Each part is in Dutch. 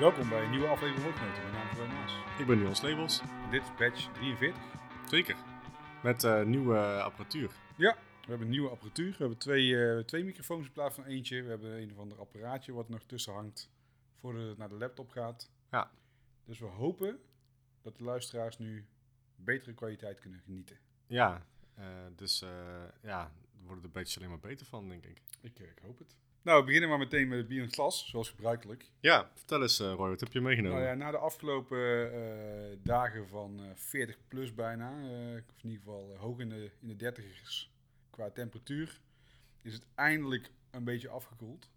Welkom bij een nieuwe aflevering Woordgenoten. Mijn naam is Roy Maas. Ik ben Niels Labels. Dit is badge 43. Zeker. Met eh, nieuwe apparatuur. Ja, we hebben een nieuwe apparatuur. We hebben twee, eh, twee microfoons in plaats van eentje. We hebben een of ander apparaatje wat nog tussen hangt voordat het naar de laptop gaat. Ja. Dus we hopen dat de luisteraars nu betere kwaliteit kunnen genieten. Ja, eh, dus eh, ja, er een beetje alleen maar beter van, denk ik. Ik, eh, ik hoop het. Nou, we beginnen maar meteen met het bier in het glas, zoals gebruikelijk. Ja, vertel eens eh, Roy, wat heb je meegenomen? Nou ja, na de afgelopen eh, dagen van eh 40 plus bijna, of in ieder geval hoog in de, in de dertigers qua temperatuur, is het eindelijk een beetje afgekoeld.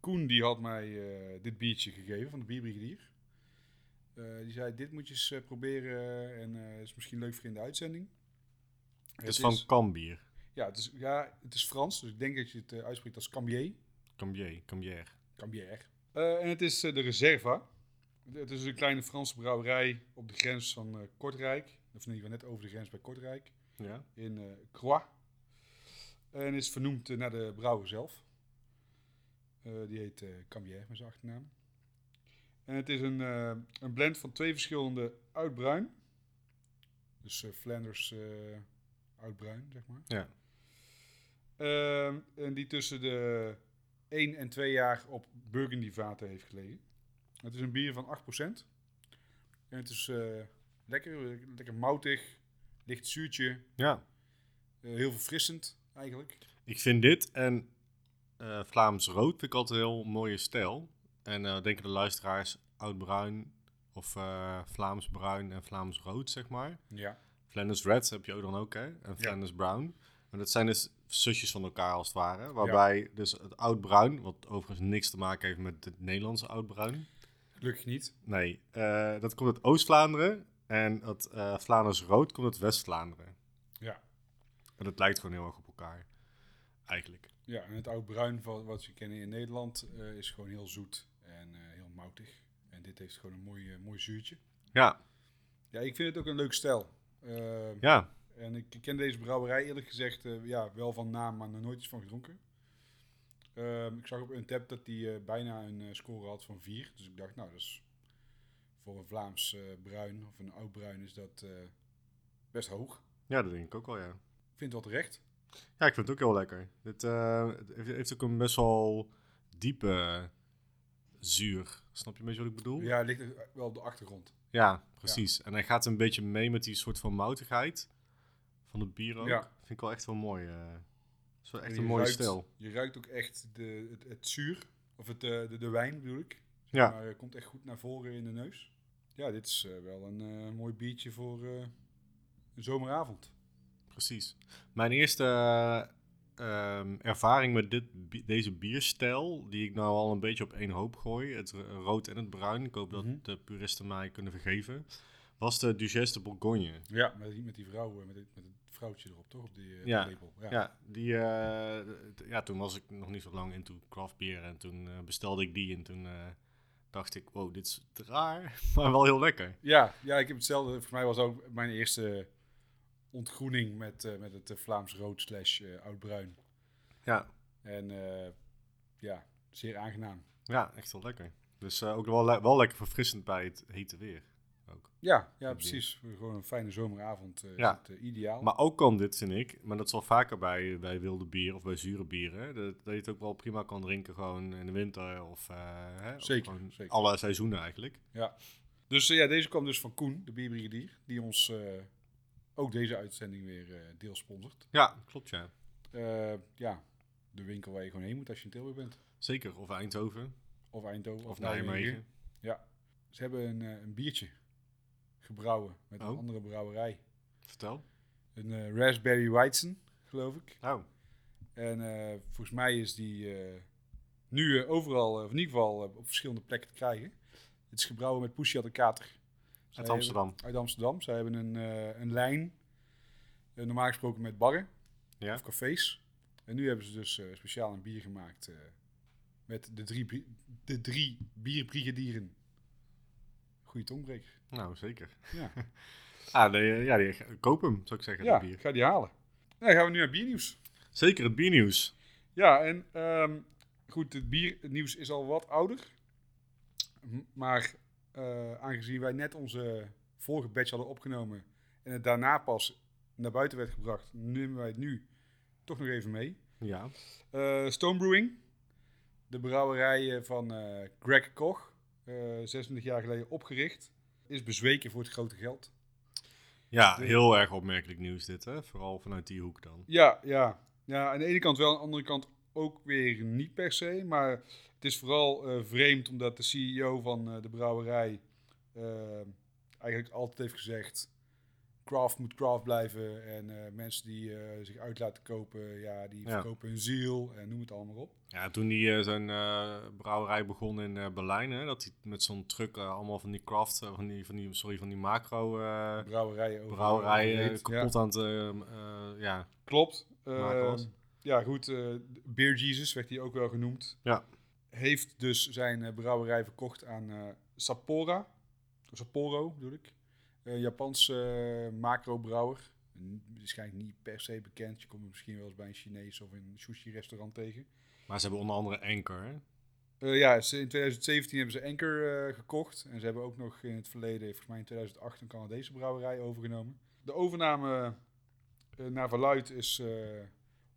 Koen die had mij dit biertje gegeven van de bierbrigadier. Die zei, dit moet je eens proberen en is misschien leuk voor in de uitzending. het is van Cambier. Ja, het is, ja, het is Frans, dus ik denk dat je het eh, uitspreekt als Cambier. Cambier, Cambier. Cambier. Eh, en het is eh, de Reserva. Het is een kleine Franse brouwerij op de grens van Kortrijk. Of geval net over de grens bij Kortrijk. Ja. In Croix. En is vernoemd naar de brouwer zelf. Die heet Cambier met zijn achternaam. En het is een, een blend van twee verschillende oudbruin. Dus Flanders oudbruin, zeg maar. Ja. Ehm, en die tussen de 1 en 2 jaar op Burgundy vaten heeft gelegen. Het is een bier van 8%. En het is eh, lekker, lekker moutig, licht zuurtje, ja, eh, heel verfrissend eigenlijk. ik vind dit en eh, Vlaams rood vind ik altijd een heel mooie stijl. En denken de luisteraars oud-bruin of eh, Vlaams bruin en Vlaams rood, zeg maar. Ja. Flanders Red heb je ook dan ook, hè? En Ja. Flanders Brown. Maar dat zijn dus zusjes van elkaar als het ware. Waarbij dus het oud-bruin, wat overigens niks te maken heeft met het Nederlandse oud-bruin. Gelukkig niet. Nee, eh, dat komt uit Oost-Vlaanderen. En het eh, Vlaanders rood komt uit West-Vlaanderen. Ja. En dat lijkt gewoon heel erg op elkaar. Eigenlijk. Ja, en het oud bruin van wat we kennen in Nederland eh, is gewoon heel zoet en heel moutig. En dit heeft gewoon een mooi, mooi zuurtje. Ja, Ja, ik vind het ook een leuk stijl. Ja, En ik ken deze brouwerij eerlijk gezegd eh, ja, wel van naam, maar nog nooit iets van gedronken. Ehm, ik zag op een tap dat hij bijna een eh, score had van 4. Dus ik dacht, nou, dat is voor een Vlaams eh, bruin of een oud bruin is dat eh, best hoog. ja, dat denk ik ook wel, ja. Ik vind het wel terecht. Ja, ik vind het ook heel lekker. Dit eh, het heeft, ook een best wel diepe zuur. Snap je een beetje wat ik bedoel? Ja, het ligt wel op de achtergrond. Ja, precies. En hij gaat een beetje mee met die soort van moutigheid van het bier ook. Ja. Vind ik wel echt wel mooi. eh. Het is wel echt En een mooie ruikt- stijl. Je ruikt ook echt de, het, het zuur, of het, eh, de, de wijn bedoel ik. Ja. Maar het komt echt goed naar voren in de neus. Ja, dit is eh, wel een eh, mooi biertje voor eh, een zomeravond. Precies. Mijn eerste eh, ehm, ervaring met dit, deze bierstijl, die ik nou al een beetje op één hoop gooi, het ro- rood en het bruin, ik hoop dat Mhm. de puristen mij kunnen vergeven, was de Duchesse de Bourgogne. Ja, met die, met die vrouw, eh, met, met vrouwtje erop, toch? Op die eh, Ja. label. Ja. Ja, die, eh, ja, toen was ik nog niet zo lang into craft beer en toen eh, bestelde ik die en toen dacht ik, wow, dit is raar, maar wel heel lekker. Ja, ja, ik heb hetzelfde. Volgens mij was ook mijn eerste ontgroening met, met het Vlaams rood slash eh, oud-bruin. Ja, En ja, zeer aangenaam. ja echt wel lekker. Dus ook wel, le- wel lekker verfrissend bij het hete weer. Ja, ja precies. Gewoon een fijne zomeravond eh Ja. is het eh, ideaal. Maar ook kan dit, vind ik, maar dat is wel vaker bij, bij wilde bier of bij zure bieren, dat, dat je het ook wel prima kan drinken gewoon in de winter of, eh, hè, of Zeker, alle seizoenen eigenlijk. Ja. Dus ja, deze kwam dus van Koen, de bierbrigadier, die ons ook deze uitzending weer deels sponsort. Ja, klopt ja. Ja, de winkel waar je gewoon heen moet als je in Tilburg bent. Zeker, of Eindhoven Of Eindhoven. of, Nijmegen. Ja. Ze hebben een, een biertje gebrouwen met een Oh. andere brouwerij. Vertel. Een eh, Raspberry Weizen, geloof ik. Oh, En eh, volgens mij is die eh, nu overal, of in ieder geval op verschillende plekken te krijgen. Het is gebrouwen met Pushy de Kater. Zij uit Amsterdam. hebben- uit Amsterdam. Zij hebben een, een lijn, normaal gesproken met barren Ja. of cafés. En nu hebben ze dus speciaal een bier gemaakt met de drie, de drie bierbrigadieren. Goeie tongbreker. Nou, zeker. Ja, Ah, nee, ja, die, koop hem, zou ik zeggen, ja bier. ga die halen. Dan gaan we nu naar biernieuws. Zeker het biernieuws. Ja, en ehm, goed, het biernieuws is al wat ouder. Maar eh, aangezien wij net onze vorige batch hadden opgenomen en het daarna pas naar buiten werd gebracht, nemen wij het nu toch nog even mee. Ja. Eh, Stone Brewing, de brouwerij eh, van eh, Greg Koch, eh 26 jaar geleden opgericht, is bezweken voor het grote geld. Ja, De- heel erg opmerkelijk nieuws dit, hè? Vooral vanuit die hoek dan. Ja, ja. ja, aan de ene kant wel, aan de andere kant ook weer niet per se. Maar het is vooral eh, vreemd omdat de CEO van eh, de brouwerij eh, eigenlijk altijd heeft gezegd... Craft moet craft blijven en eh, mensen die eh, zich uit laten kopen, ja, die Ja. verkopen hun ziel en noem het allemaal op. Ja, toen hij eh, zijn brouwerij begon in Berlijn, hè, dat hij met zo'n truck allemaal van die craft, van die, van die, sorry, van die macro Brouwerijen over- brouwerijen kapot ja. aan het, eh, eh, ja, Klopt. ja, goed. Beer Jesus werd hij ook wel genoemd. Ja. Heeft dus zijn brouwerij verkocht aan Sapporo. Sapporo bedoel ik. Een Japanse uh, macro-brouwer. Waarschijnlijk niet per se bekend. Je komt hem misschien wel eens bij een Chinees of een sushi-restaurant tegen. Maar ze hebben onder andere Anchor, hè? Eh, ja, in 2017 hebben ze eh, gekocht. En ze hebben ook nog in het verleden, volgens mij in 2008, een Canadese brouwerij overgenomen. De overname eh, naar verluid is eh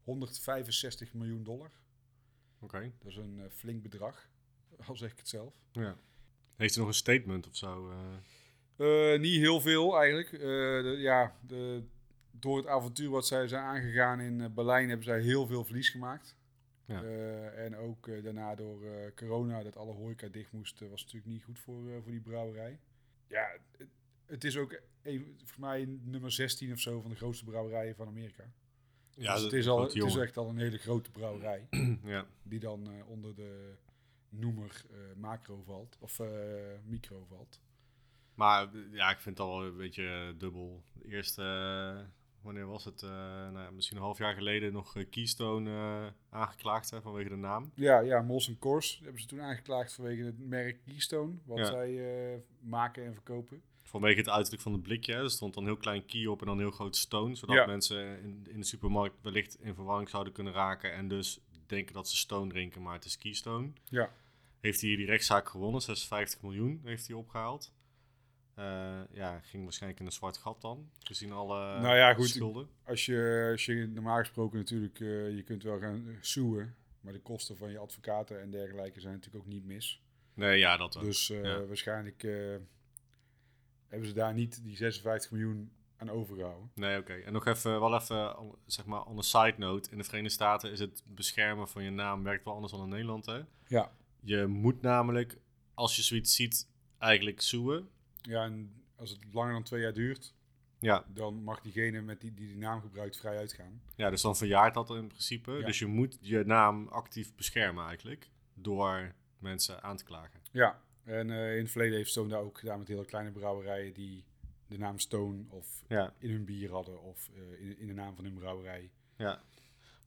165 miljoen dollar. Oké. Dat is een eh, flink bedrag, al zeg ik het zelf. Ja. Heeft hij nog een statement of zo? Eh? Niet heel veel eigenlijk. Eh, de, ja, de, door het avontuur wat zij zijn aangegaan in eh, Berlijn hebben zij heel veel verlies gemaakt. Ja. En ook daarna door corona, dat alle horeca dicht moest, was natuurlijk niet goed voor, voor die brouwerij. Ja, het, het is ook even, volgens mij nummer 16 of zo van de grootste brouwerijen van Amerika. ja, dus het is, al, het is echt al een hele grote brouwerij. ja. die dan onder de noemer macro valt, of micro valt. Maar ja, ik vind het al een beetje eh, dubbel. De eerste, eh, wanneer was het? Eh, nou, misschien een half jaar geleden nog Keystone aangeklaagd hè, vanwege de naam. Ja, ja, Molson Coors hebben ze toen aangeklaagd vanwege het merk Keystone, wat Ja. zij maken en verkopen. Vanwege het uiterlijk van de blikje. hè. Er stond dan een heel klein key op en dan een heel groot stone. Zodat Ja. mensen in, in de supermarkt wellicht in verwarring zouden kunnen raken. En dus denken dat ze stone drinken, maar het is Keystone. Ja, Heeft hij die rechtszaak gewonnen. 56 miljoen heeft hij opgehaald. Eh, ja, ging waarschijnlijk in een zwart gat dan. Gezien alle Nou ja, goed. schulden. als je, als je normaal gesproken natuurlijk, eh, je kunt wel gaan suwen, maar de kosten van je advocaten en dergelijke zijn natuurlijk ook niet mis. Nee, ja, dat wel. Dus eh, ja. waarschijnlijk hebben ze daar niet die 56 miljoen aan overgehouden. Nee, oké. En nog even, wel even, zeg maar, on a side note. In de Verenigde Staten is het beschermen van je naam werkt wel anders dan in Nederland, hè? Ja. Je moet namelijk, als je zoiets ziet, eigenlijk zoeken. Ja, en als het langer dan twee jaar duurt, Ja, dan mag diegene met die, die die naam gebruikt vrij uitgaan. ja, dus dan verjaart dat in principe. Ja. Dus je moet je naam actief beschermen eigenlijk. Door mensen aan te klagen. Ja, en eh, in het verleden heeft Stone daar ook gedaan met hele kleine brouwerijen die de naam Stone of Ja, in hun bier hadden of eh, in, in de naam van hun brouwerij. ja.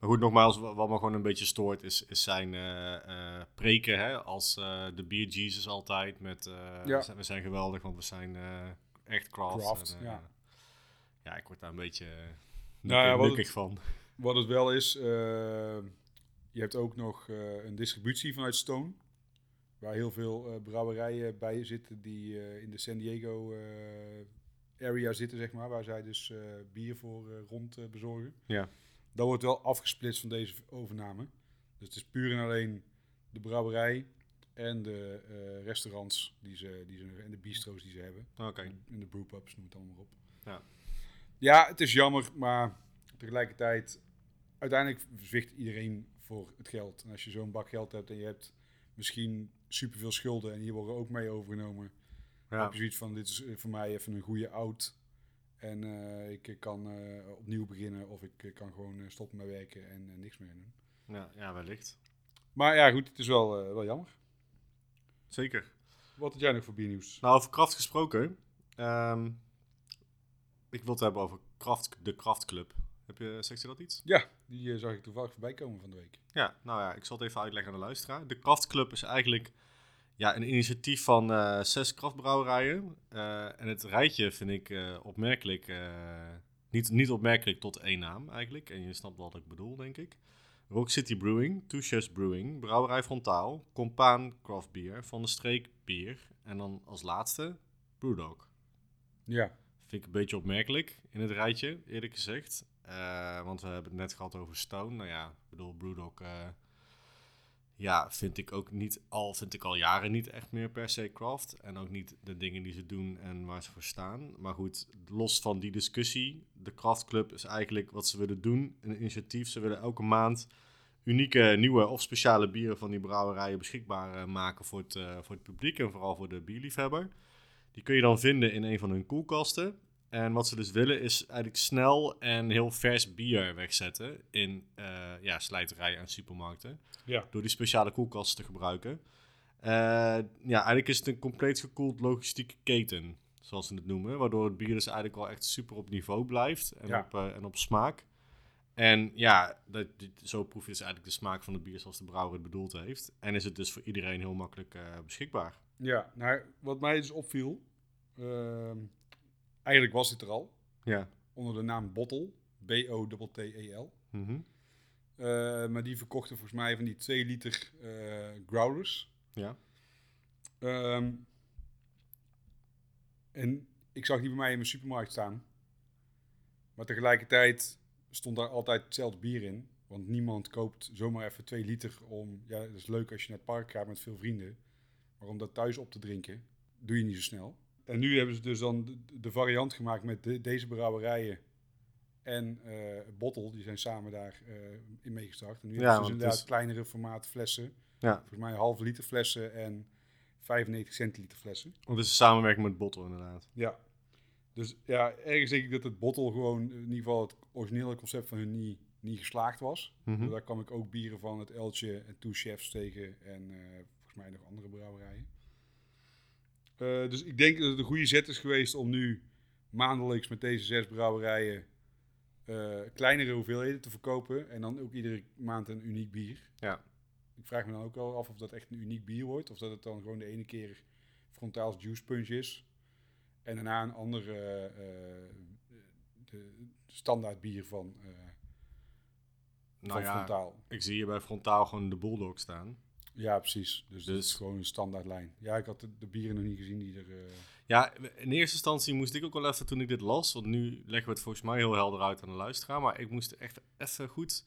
Maar goed, nogmaals, wa- wat me gewoon een beetje stoort is, is zijn eh, eh, preken hè, als eh, de Beer Jesus altijd. Met Ja. we, zijn, we zijn geweldig, want we zijn echt craft. Craft, En, ja. ja, ik word daar een beetje Nou ja, het- van. Wat het wel is, je hebt ook nog een distributie vanuit Stone. Waar heel veel brouwerijen bij zitten die in de San Diego area zitten, zeg maar. Waar zij dus bier voor rond bezorgen. Ja. Dat wordt wel afgesplitst van deze overname. Dus het is puur en alleen de brouwerij en de eh, restaurants die ze, die ze, en de bistro's die ze hebben. Oké. En de brewpubs, noem het allemaal op. Ja. ja, het is jammer, maar tegelijkertijd, uiteindelijk zwicht iedereen voor het geld. En als je zo'n bak geld hebt en je hebt misschien superveel schulden en hier worden ook mee overgenomen, Ja. heb je zoiets van, dit is eh, voor mij even een goede oud. En eh, ik kan eh, opnieuw beginnen of ik eh, kan gewoon stoppen met werken en niks meer doen. Ja, ja, wellicht. Maar ja, goed, het is wel, wel jammer. Zeker. Wat had jij nog voor biernieuws? Nou, over kracht gesproken. ehm, ik wil het hebben over kraft, de Kraftclub. Heb je, zegt je dat iets? Ja, die zag ik toevallig voorbij komen van de week. Ja, nou ja, ik zal het even uitleggen aan de luisteraar. De Kraftclub is eigenlijk ja, een initiatief van eh, zes kraftbrouwerijen. Eh, en het rijtje vind ik eh, opmerkelijk. niet, niet opmerkelijk tot één naam eigenlijk. En je snapt wat ik bedoel, denk ik. Rock City Brewing, Two Chefs Brewing, Brouwerij Frontaal, Compaan Craft Beer, Van de Streek Bier en dan als laatste Brewdog. Ja. Vind ik een beetje opmerkelijk in het rijtje, eerlijk gezegd. Want we hebben het net gehad over Stone. Nou ja, ik bedoel, Brewdog... ja, vind ik ook niet al, vind ik al jaren niet echt meer per se craft. En ook niet de dingen die ze doen en waar ze voor staan. Maar goed, los van die discussie, de Craft Club is eigenlijk wat ze willen doen. Een initiatief, ze willen elke maand unieke, nieuwe of speciale bieren van die brouwerijen beschikbaar eh, maken voor het, eh, voor het publiek en vooral voor de bierliefhebber. Die kun je dan vinden in een van hun koelkasten. En wat ze dus willen is eigenlijk snel en heel vers bier wegzetten in eh, ja, slijterijen en supermarkten Ja. door die speciale koelkasten te gebruiken. Eh, ja, eigenlijk is het een compleet gekoeld logistieke keten, zoals ze het noemen. Waardoor het bier dus eigenlijk wel echt super op niveau blijft en, Ja. op, eh, en op smaak. En ja, dat, zo proef je dus eigenlijk de smaak van het bier zoals de brouwer het bedoeld heeft. En is het dus voor iedereen heel makkelijk beschikbaar. Ja, nou, wat mij dus opviel, ehm, eigenlijk was dit er al, Ja. onder de naam Bottle, B-O-T-T-E-L. Mhm. Eh, maar die verkochten volgens mij van die 2 liter eh, growlers. Ja. Ehm, en ik zag die bij mij in mijn supermarkt staan. Maar tegelijkertijd stond daar altijd hetzelfde bier in. Want niemand koopt zomaar even 2 liter om... Ja, dat is leuk als je naar het park gaat met veel vrienden. Maar om dat thuis op te drinken, doe je niet zo snel. En nu hebben ze dus dan de, variant gemaakt met de- deze brouwerijen en eh Bottle. Die zijn samen daar eh, in meegestart. En nu Ja, hebben ze dus inderdaad is- kleinere formaat flessen. Ja. Volgens mij halve liter flessen en 95 centiliter flessen. Want het is een samenwerking met Bottle inderdaad. Ja. Dus ja, ergens denk ik dat het Bottle gewoon in ieder geval het originele concept van hun niet, niet geslaagd was. Mhm. Daar kwam ik ook bieren van het Eltje en Two Chefs tegen en eh, volgens mij nog andere brouwerijen. Eh, dus ik denk dat het een goede zet is geweest om nu maandelijks met deze zes brouwerijen eh, kleinere hoeveelheden te verkopen. En dan ook iedere maand een uniek bier. Ja. Ik vraag me dan ook wel af of dat echt een uniek bier wordt. Of dat het dan gewoon de ene keer frontaals juice punch is. En daarna een andere eh, de standaard bier van, Nou van ja, frontaal. ik zie hier bij Frontaal gewoon de Bulldog staan. Ja, precies. Dus, dat Dus- is gewoon een standaard lijn. Ja, ik had de, de bieren nog niet gezien die er... eh, Ja, in eerste instantie moest ik ook wel even toen ik dit las, want nu leggen we het volgens mij heel helder uit aan de luisteraar, maar ik moest echt even goed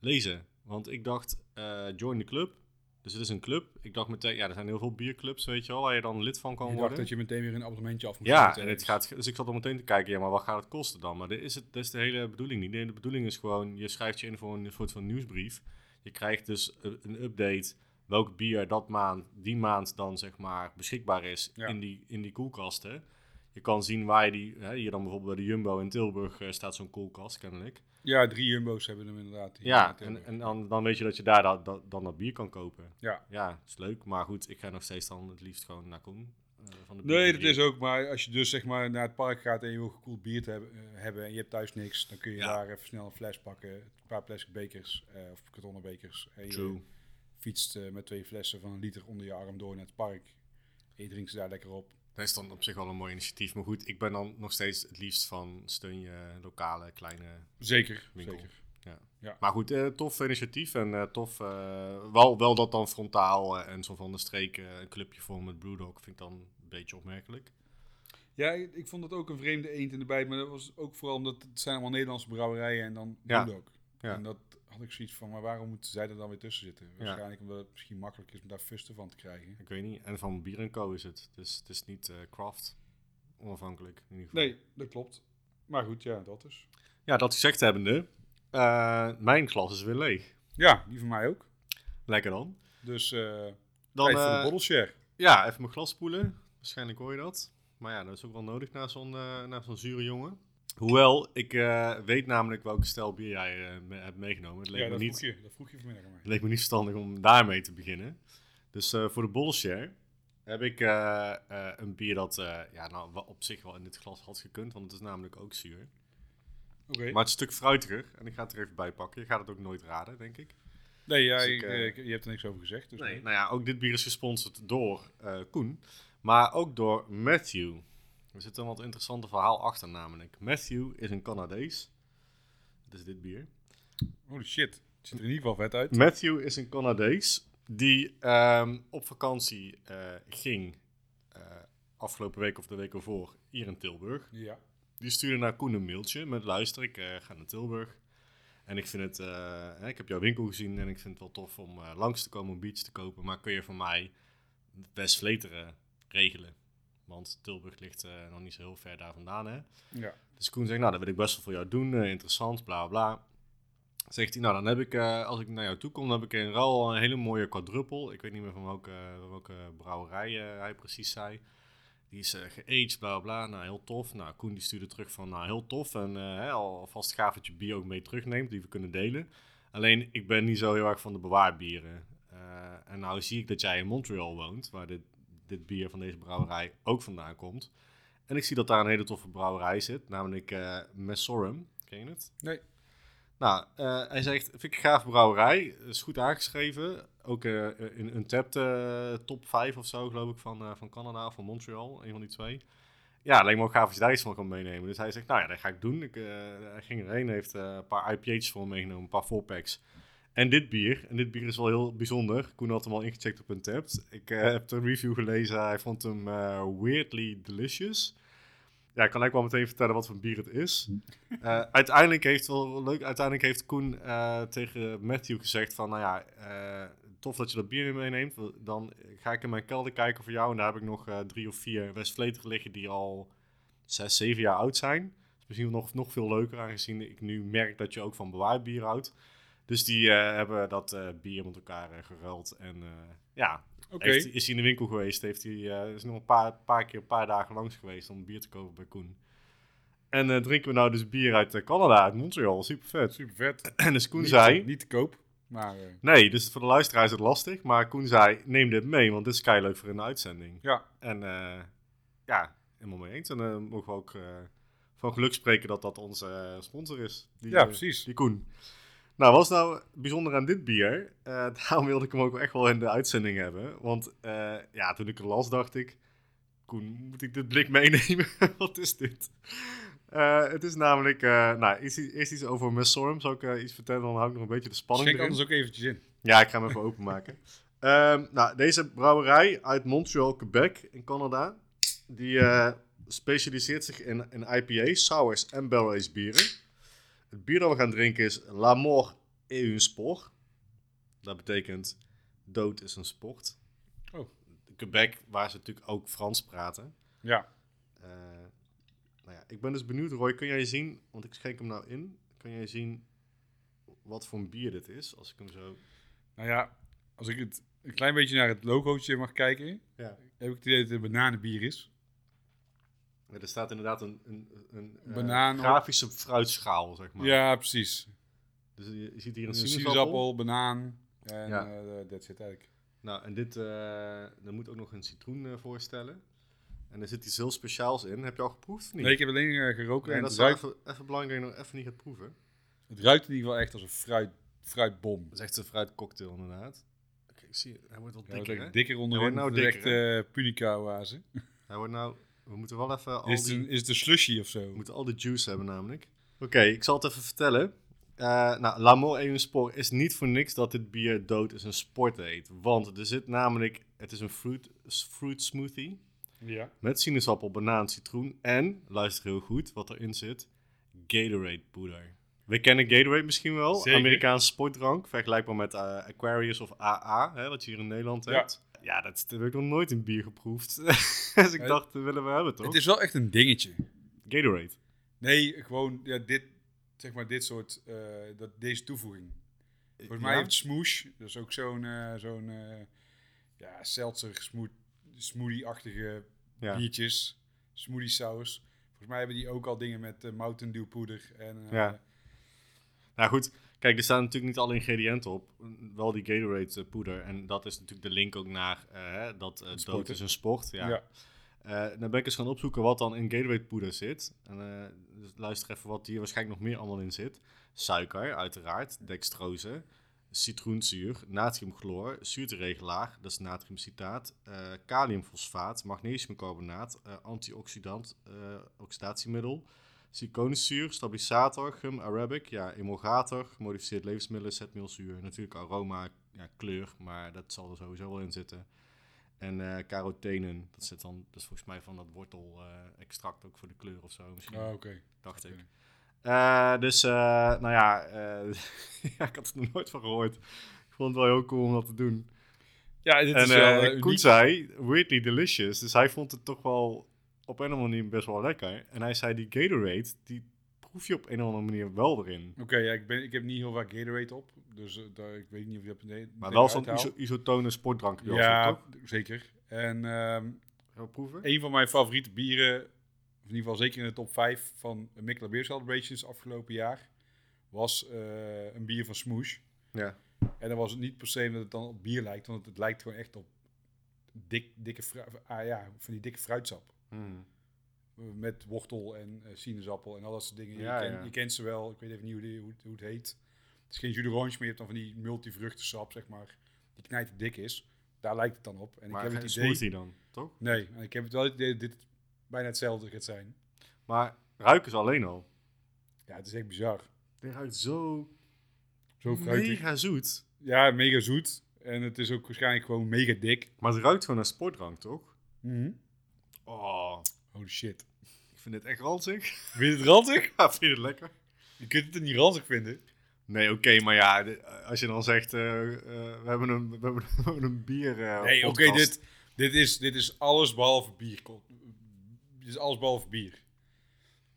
lezen. Want ik dacht, eh, join the club. Dus het is een club. Ik dacht meteen, ja, er zijn heel veel bierclubs, weet je wel, waar je dan lid van kan je worden. dacht dat je meteen weer een abonnementje af moest Ja, en het gaat, dus ik zat al meteen te kijken, ja, maar wat gaat het kosten dan? Maar dit is, het, dat is de hele bedoeling niet. Nee, de bedoeling is gewoon, je schrijft je in voor een soort van nieuwsbrief. Je krijgt dus een, update welk bier dat maand, die maand dan zeg maar beschikbaar is Ja. in, die, in die koelkasten. Je kan zien waar je die, hè, hier dan bijvoorbeeld bij de Jumbo in Tilburg eh, staat zo'n koelkast kennelijk. Ja, drie Jumbo's hebben hem inderdaad. Ja, in en, en dan, dan weet je dat je daar dat, dat, dan dat bier kan kopen. Ja. Ja, is leuk. Maar goed, ik ga nog steeds dan het liefst gewoon naar Koen. Eh, van de Nee, dat is ook. Maar als je dus zeg maar naar het park gaat en je wil gekoeld bier te hebben, eh, hebben en je hebt thuis niks, dan kun je daar even snel een fles pakken, een paar plastic bekers eh, of kartonnen bekers. En je fietst met twee flessen van een liter onder je arm door naar het park. En je drinkt ze daar lekker op. Dat is dan op zich wel een mooi initiatief. Maar goed, ik ben dan nog steeds het liefst van steun je lokale kleine Zeker, winkel. zeker. Ja. Ja. Maar goed, eh, tof initiatief en eh, tof. eh, wel, wel dat dan frontaal en zo van de streek eh, een clubje vormen met Brewdog vind ik dan een beetje opmerkelijk. Ja, ik, ik vond dat ook een vreemde eend in de bijt, maar dat was ook vooral omdat het zijn allemaal Nederlandse brouwerijen en dan Ja. Brewdog. Ja. En dat had ik zoiets van, maar waarom moeten zij er dan weer tussen zitten? Waarschijnlijk omdat het misschien makkelijk is om daar fusten van te krijgen. Ik weet niet. En van Bier Co is het. Dus het is niet eh, craft onafhankelijk in ieder geval. Nee, dat klopt. Maar goed, ja, dat is. Ja, dat gezegd hebbende, eh, mijn glas is weer leeg. Ja, die van mij ook. Lekker dan. Dus eh Dan voor de eh, bottle share. ja, even mijn glas spoelen. Waarschijnlijk hoor je dat. Maar ja, dat is ook wel nodig na zo'n na zo'n zure jongen. Hoewel, ik weet namelijk welke stijl bier jij me- hebt meegenomen. Het leek, Ja, me dat niet, vroeg, je, dat vroeg je vanmiddag aan mij. het leek me niet verstandig om daarmee te beginnen. Dus voor de bolshare heb ik een bier dat ja, nou, op zich wel in dit glas had gekund. Want het is namelijk ook zuur. Maar het is een stuk fruitiger. En ik ga het er even bij pakken. Je gaat het ook nooit raden, denk ik. Nee, ja, Dus ik, eh, ik- je hebt er niks over gezegd. Dus Nee, nou ja, ook dit bier is gesponsord door eh, Koen, maar ook door Matthew. Er zit een wat interessante verhaal achter namelijk. Matthew is een Canadees. Dat is dit bier. Holy shit. ziet er in ieder geval vet uit. Matthew is een Canadees die ehm, op vakantie eh, ging eh, afgelopen week of de week ervoor hier in Tilburg. Ja. Die stuurde naar Koen een mailtje met luister, ik eh, ga naar Tilburg. En ik vind het, eh, ik heb jouw winkel gezien en ik vind het wel tof om eh, langs te komen om beats te kopen. Maar kun je voor mij West Vleteren regelen? Want Tilburg ligt nog niet zo heel ver daar vandaan, hè? Ja. Dus Koen zegt, nou, dat wil ik best wel voor jou doen, interessant, bla bla. Zegt hij, nou, dan heb ik, als ik naar jou toe kom, dan heb ik in ruil een hele mooie quadruppel. Ik weet niet meer van welke, welke brouwerij hij precies zei. Die is uh, geaged, bla bla. Nou, heel tof. Nou, Koen die stuurde terug van, nou, heel tof. En hè, alvast gaaf dat je bier ook mee terugneemt, die we kunnen delen. Alleen, ik ben niet zo heel erg van de bewaarbieren. Eh, en nou zie ik dat jij in Montreal woont, waar dit, dit bier van deze brouwerij ook vandaan komt. En ik zie dat daar een hele toffe brouwerij zit, namelijk eh Messorum. Ken je het? Nee. Nou, eh, hij zegt, vind ik gaaf brouwerij. Is goed aangeschreven. Ook eh in een tapped eh, top 5 of zo, geloof ik, van, eh, van Canada of van Montreal. Een van die twee. Ja, lijkt me ook gaaf als je daar iets van kan meenemen. Dus hij zegt, nou ja, dat ga ik doen. Ik, eh, hij ging erheen, heeft eh, een paar IPA's voor me meegenomen, een paar four-packs. En dit bier. En dit bier is wel heel bijzonder. Koen had hem al ingecheckt op een tapped. Ik eh, heb de review gelezen. Hij vond hem eh, weirdly delicious. Ja, ik kan eigenlijk wel meteen vertellen wat voor bier het is. Eh, uiteindelijk heeft wel leuk. Uiteindelijk heeft Koen eh, tegen Matthew gezegd van, nou ja, eh, tof dat je dat bier meeneemt. Dan ga ik in mijn kelder kijken voor jou. En daar heb ik nog drie of vier Westvleteren liggen die al zes, zeven jaar oud zijn. Dus misschien nog, nog veel leuker, aangezien ik nu merk dat je ook van bewaard bier houdt. Dus die hebben dat bier met elkaar geruild. En ja, Heeft, is hij in de winkel geweest. Heeft hij, eh, is nog een paar, paar keer, een paar dagen langs geweest om bier te kopen bij Koen. En eh, drinken we nou dus bier uit eh, Canada, uit Montreal. Super vet. Super vet. En dus Koen niet, zei... Niet te koop, maar Nee, dus voor de luisteraar is het lastig. Maar Koen zei, neem dit mee, want dit is leuk voor de uitzending. ja. En ja, helemaal mee eens. En dan mogen we ook van geluk spreken dat dat onze sponsor is. Die, Ja, precies. Die Koen. Nou, wat is nou bijzonder aan dit bier? Eh, daarom wilde ik hem ook echt wel in de uitzending hebben. Want eh, ja, toen ik er las, dacht ik... Koen, moet ik dit blik meenemen? wat is dit? Eh, het is namelijk... nou, eerst, iets over Messorm. Zal ik iets vertellen? Dan hou ik nog een beetje de spanning Schenk erin. anders ook eventjes in. Ja, ik ga hem even openmaken. Ehm, nou, deze brouwerij uit Montreal, Quebec in Canada, die specialiseert zich in, in IPA's, sours en barrel-aged bieren. Het bier dat we gaan drinken is La Mort et un sport. Dat betekent dood is een sport. Oh. Quebec, waar ze natuurlijk ook Frans praten. Ja. Eh, nou ja, ik ben dus benieuwd, Roy, kun jij zien, want ik schenk hem nou in, kun jij zien wat voor een bier dit is, als ik hem zo... Nou ja, als ik het een klein beetje naar het logootje mag kijken, Ja. heb ik het idee dat het een bananenbier is. Er staat inderdaad een, een, een eh, Banaan grafische fruitschaal, zeg maar. Ja, precies. Dus je, je ziet hier een Een sinaasappel. banaan en Ja. eh dat zit eigenlijk. Nou, en dit, er moet ook nog een citroen voorstellen. En er zit iets heel speciaals in. Heb je al geproefd? of Niet? Nee, ik heb alleen geroken Nee, en dat is ruikt, even, even belangrijk nog even niet gaat proeven. het ruikt in ieder geval echt als een fruit, fruitbom. Dat is echt een fruitcocktail inderdaad. Oké, ik zie, hij wordt wel Ja, dikker, dikker, hè? dikker onderin. wordt nou dikker, echt punica oase. Hij wordt nou, we moeten wel even al Is, het die... een, is het een slushy of zo? We moeten al de juice hebben namelijk. Oké, ik zal het even vertellen. Eh nou, L'Amour et un sport is niet voor niks dat dit bier dood is een sport heet. Want er zit namelijk, het is een fruit, fruit smoothie Ja. met sinaasappel, banaan, citroen en, luister heel goed wat erin zit, Gatorade poeder. We kennen Gatorade misschien wel, Zeker. Amerikaanse sportdrank, vergelijkbaar met eh, Aquarius of AA, hè, wat je hier in Nederland Ja. hebt. Ja, dat, dat heb ik nog nooit in bier geproefd. dus ik Eh, dacht, dat willen we hebben toch? Het is wel echt een dingetje. Gatorade. Nee, gewoon ja, dit, zeg maar dit soort, eh, dat, deze toevoeging. Volgens mij Ja? heeft Smoosh, dat is ook zo'n eh, zo'n ja, seltzer smoot, smoothie-achtige Ja. biertjes, smoothie saus. Volgens mij hebben die ook al dingen met Mountain Dew poeder en Ja. Nou goed, kijk, er staan natuurlijk niet alle ingrediënten op. Wel die Gatorade eh, poeder. En dat is natuurlijk de link ook naar eh, hè, dat eh dood is een sport. Ja. ja. Dan ben ik eens gaan opzoeken wat dan in Gatorade poeder zit. En, dus luister even wat hier waarschijnlijk nog meer allemaal in zit. Suiker, uiteraard. Dextrose. Citroenzuur, natriumchloor, zuurteregelaar, dat is natriumcitaat, kaliumfosfaat, magnesiumcarbonaat, antioxidant, oxidatiemiddel, Citroenzuur, stabilisator, gum arabic, ja, emulgator, gemodificeerd levensmiddelen, zetmeelzuur, natuurlijk aroma, ja, kleur, maar dat zal er sowieso wel in zitten. En eh carotenen, dat zit dan, dat is volgens mij van dat wortel-extract ook voor de kleur of zo misschien, Ah, oké. dacht ik. Eh, dus, eh, nou ja, eh, ja, ik had er nog nooit van gehoord. Ik vond het wel heel cool om dat te doen. Ja, dit en is wel eh eh, zei, weirdly delicious. Dus hij vond het toch wel op een of andere manier best wel lekker. En hij zei, die Gatorade, die proef je op een of andere manier wel erin. Oké, ja, ik, ben, ik heb niet heel vaak Gatorade op. Dus eh, daar, ik weet niet of je dat meteen Maar wel zo'n iso isotone sportdrank. Ja, zeker. En ehm, proeven? een van mijn favoriete bieren, of in ieder geval zeker in de top 5 van Mikkeler Beer Celebrations afgelopen jaar, was eh, een bier van Smoosh. Ja. En dan was het niet per se dat het dan op bier lijkt, want het lijkt gewoon echt op dik, dikke, ah, ja, van die dikke fruitsap. Hmm. Met wortel en eh, sinaasappel en al dat soort dingen. Ja, je, ken- ja. je kent ze wel, ik weet even niet hoe, die- hoe, het- hoe het heet. Het is geen jus maar je hebt dan van die multivruchtensap, zeg maar, die knijt dik is. Daar lijkt het dan op. En Maar ik heb geen het idee... smoothie dan, toch? Nee, en ik heb het wel het idee dat dit bijna hetzelfde gaat zijn. Maar ruiken ze alleen al. Ja, het is echt bizar. Dit ruikt zo Zo fruitig. mega zoet. Ja, mega zoet. En het is ook waarschijnlijk gewoon mega dik. Maar het ruikt gewoon naar sportdrank, toch? Mhm. Oh, Holy shit. ik vind dit echt ranzig. Vind je het ranzig? Ja, vind je het lekker? Je kunt het niet ranzig vinden. Nee, oké, maar ja, als je dan zegt, eh, eh, we, hebben een, we, hebben, we hebben een bier eh, Nee, oké, dit, dit, is, dit is alles behalve bier. Dit is alles behalve bier.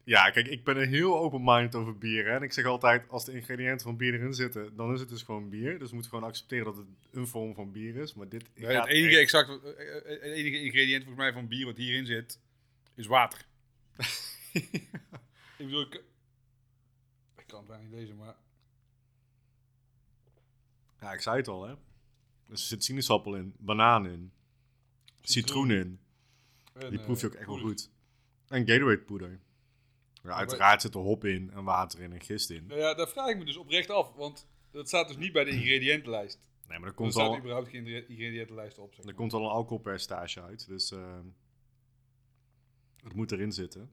Ja, kijk, ik ben er heel open-minded over bier. Hè? En ik zeg altijd, als de ingrediënten van bier erin zitten, dan is het dus gewoon bier. Dus we moeten gewoon accepteren dat het een vorm van bier is. Maar dit Nee, het enige, echt- exact, eh, eh, het enige ingrediënt volgens mij van bier wat hierin zit, is water. ik bedoel, ik, ik kan het bijna niet lezen, maar... Ja, ik zei het al, hè. Dus er zit sinaasappel in, banaan in, citroen in. En, Die eh, proef je ook echt wel goed. En Gatorade poeder. Ja, uiteraard zit er hop in en water in en gist in. Nou ja, daar vraag ik me dus oprecht af, want dat staat dus niet bij de ingrediëntenlijst. Nee, maar er Er komt staat al, überhaupt geen ingrediëntenlijst op. Zeg er maar. komt al een alcoholpercentage uit. Dus eh, het moet erin zitten.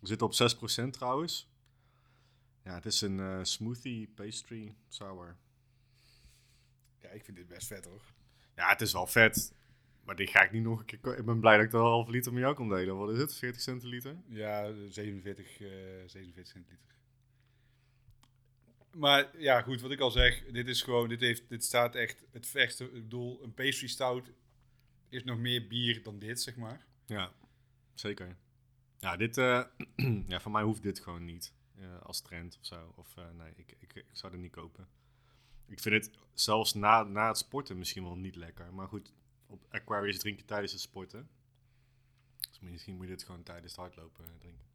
We zitten op 6% trouwens. Ja, het is een eh, smoothie pastry sour. Ja, ik vind dit best vet hoor. Ja, het is wel vet. Maar die ga ik niet nog een keer... ko- Ik ben blij dat ik een half liter met jou kon delen. Wat is het? 40 centiliter? Ja, 47, eh 47 centiliter. Maar ja, goed, wat ik al zeg, dit is gewoon, dit, heeft, dit staat echt het verste. Ik bedoel, een pastry stout is nog meer bier dan dit, zeg maar. Ja, zeker. Ja, dit... eh, ja, voor mij hoeft dit gewoon niet. eh, als trend of zo. Of eh, nee, ik, ik, ik zou het niet kopen. Ik vind het zelfs na, na het sporten misschien wel niet lekker. Maar goed, op Aquarius drink je tijdens het sporten. Dus misschien moet je dit gewoon tijdens het hardlopen eh, drinken.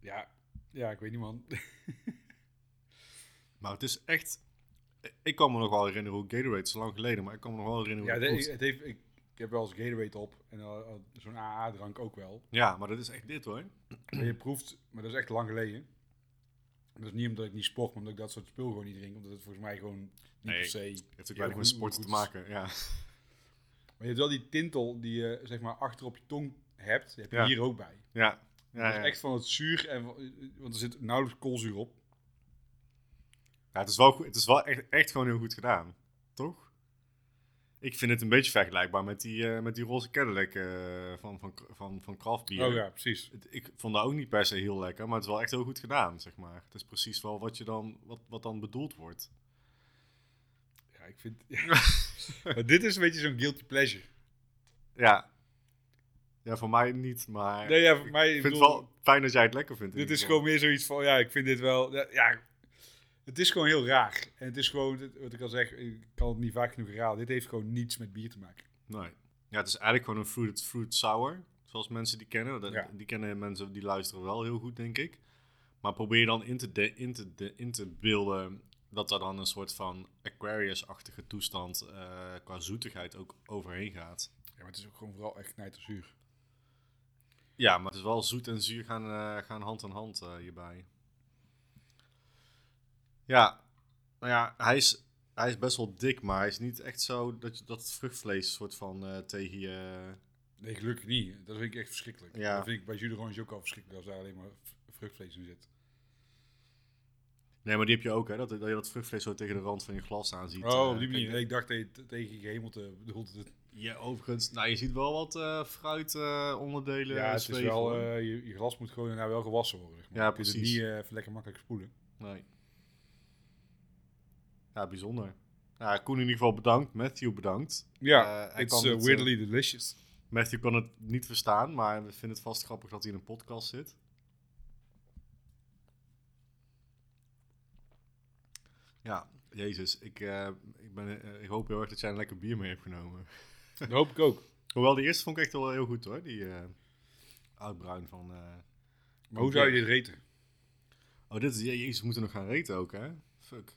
Ja, ja, ik weet niet man. Maar het is echt... Ik kan me nog wel herinneren hoe Gatorade, het is lang geleden, maar ik kan me nog wel herinneren ja, hoe het het heeft, ik, ik heb wel eens Gatorade op en eh, eh, zo'n AA-drank ook wel. Ja, maar dat is echt dit hoor. Je proeft, maar dat is echt lang geleden. Dat is niet omdat ik niet sport, maar omdat ik dat soort spul gewoon niet drink. Omdat het volgens mij gewoon niet Nee, per se... Het heeft ook sport te maken. Ja. Maar je hebt wel die tintel die je zeg maar achter op je tong hebt. Die heb je Ja. hier ook bij. Ja. Ja, dat is echt van het zuur, en, want er zit nauwelijks koolzuur op. Ja, het is wel, goed, het is wel echt, echt gewoon heel goed gedaan. Toch? Ik vind het een beetje vergelijkbaar met die, eh, met die roze Cadillac eh, van, van, van, van Beer. Oh ja, precies. Ik vond dat ook niet per se heel lekker, maar het is wel echt heel goed gedaan, zeg maar. Het is precies wel wat, je dan, wat, wat dan bedoeld wordt. Ik vind... maar dit is een beetje zo'n guilty pleasure. Ja. Ja, voor mij niet, maar Nee, ja, voor mij... ik vind het wel fijn dat jij het lekker vindt. in Dit is gewoon meer zoiets van, ja, ik vind dit wel... Ja, het is gewoon heel raar. En het is gewoon, wat ik al zeg, ik kan het niet vaak genoeg herhalen. Dit heeft gewoon niets met bier te maken. Nee. Ja, het is eigenlijk gewoon een fruit, fruit sour. Zoals mensen die kennen. Dat, Ja. Die kennen mensen die luisteren wel heel goed, denk ik. Maar probeer dan in te, de- in te, de- in te beelden dat er dan een soort van Aquarius-achtige toestand eh, qua zoetigheid ook overheen gaat. Ja, maar het is ook gewoon vooral echt knijterzuur. Ja, maar het is wel zoet en zuur gaan, eh, gaan hand in hand eh, hierbij. Ja, nou ja, hij is, hij is best wel dik, maar hij is niet echt zo dat, je, dat het vruchtvlees soort van tegen je... Nee, gelukkig niet. Dat vind ik echt verschrikkelijk. Ja. Dat vind ik bij jus d'orange ook al verschrikkelijk als daar alleen maar vruchtvlees in zit. Nee, maar die heb je ook, hè? Dat, dat je dat vruchtvlees zo tegen de rand van je glas aan ziet. Oh, eh, op die manier. ik dacht dat je tegen gehemelte bedoelde. het. Ja, overigens. Nou, je ziet wel wat eh fruit eh, onderdelen Ja, het is wel, je, je glas moet gewoon nou wel gewassen worden. Zeg maar. Ja, Je kunt het precies. niet even lekker makkelijk spoelen. Nee. Ja, bijzonder. Ja, Koen in ieder geval bedankt. Matthew bedankt. Ja, uh, het, eh, weirdly delicious. Matthew kan het niet verstaan, maar we vinden het vast grappig dat hij in een podcast zit. Ja, jezus. Ik, eh, ik, ben, eh, ik hoop heel erg dat jij een lekker bier mee hebt genomen. Dat hoop ik ook. Hoewel, die eerste vond ik echt wel heel goed hoor. Die eh oudbruin van... Maar hoe zou je dit reten? Oh, dit is... ja, Jezus, we moeten nog gaan reten ook, hè? Fuck.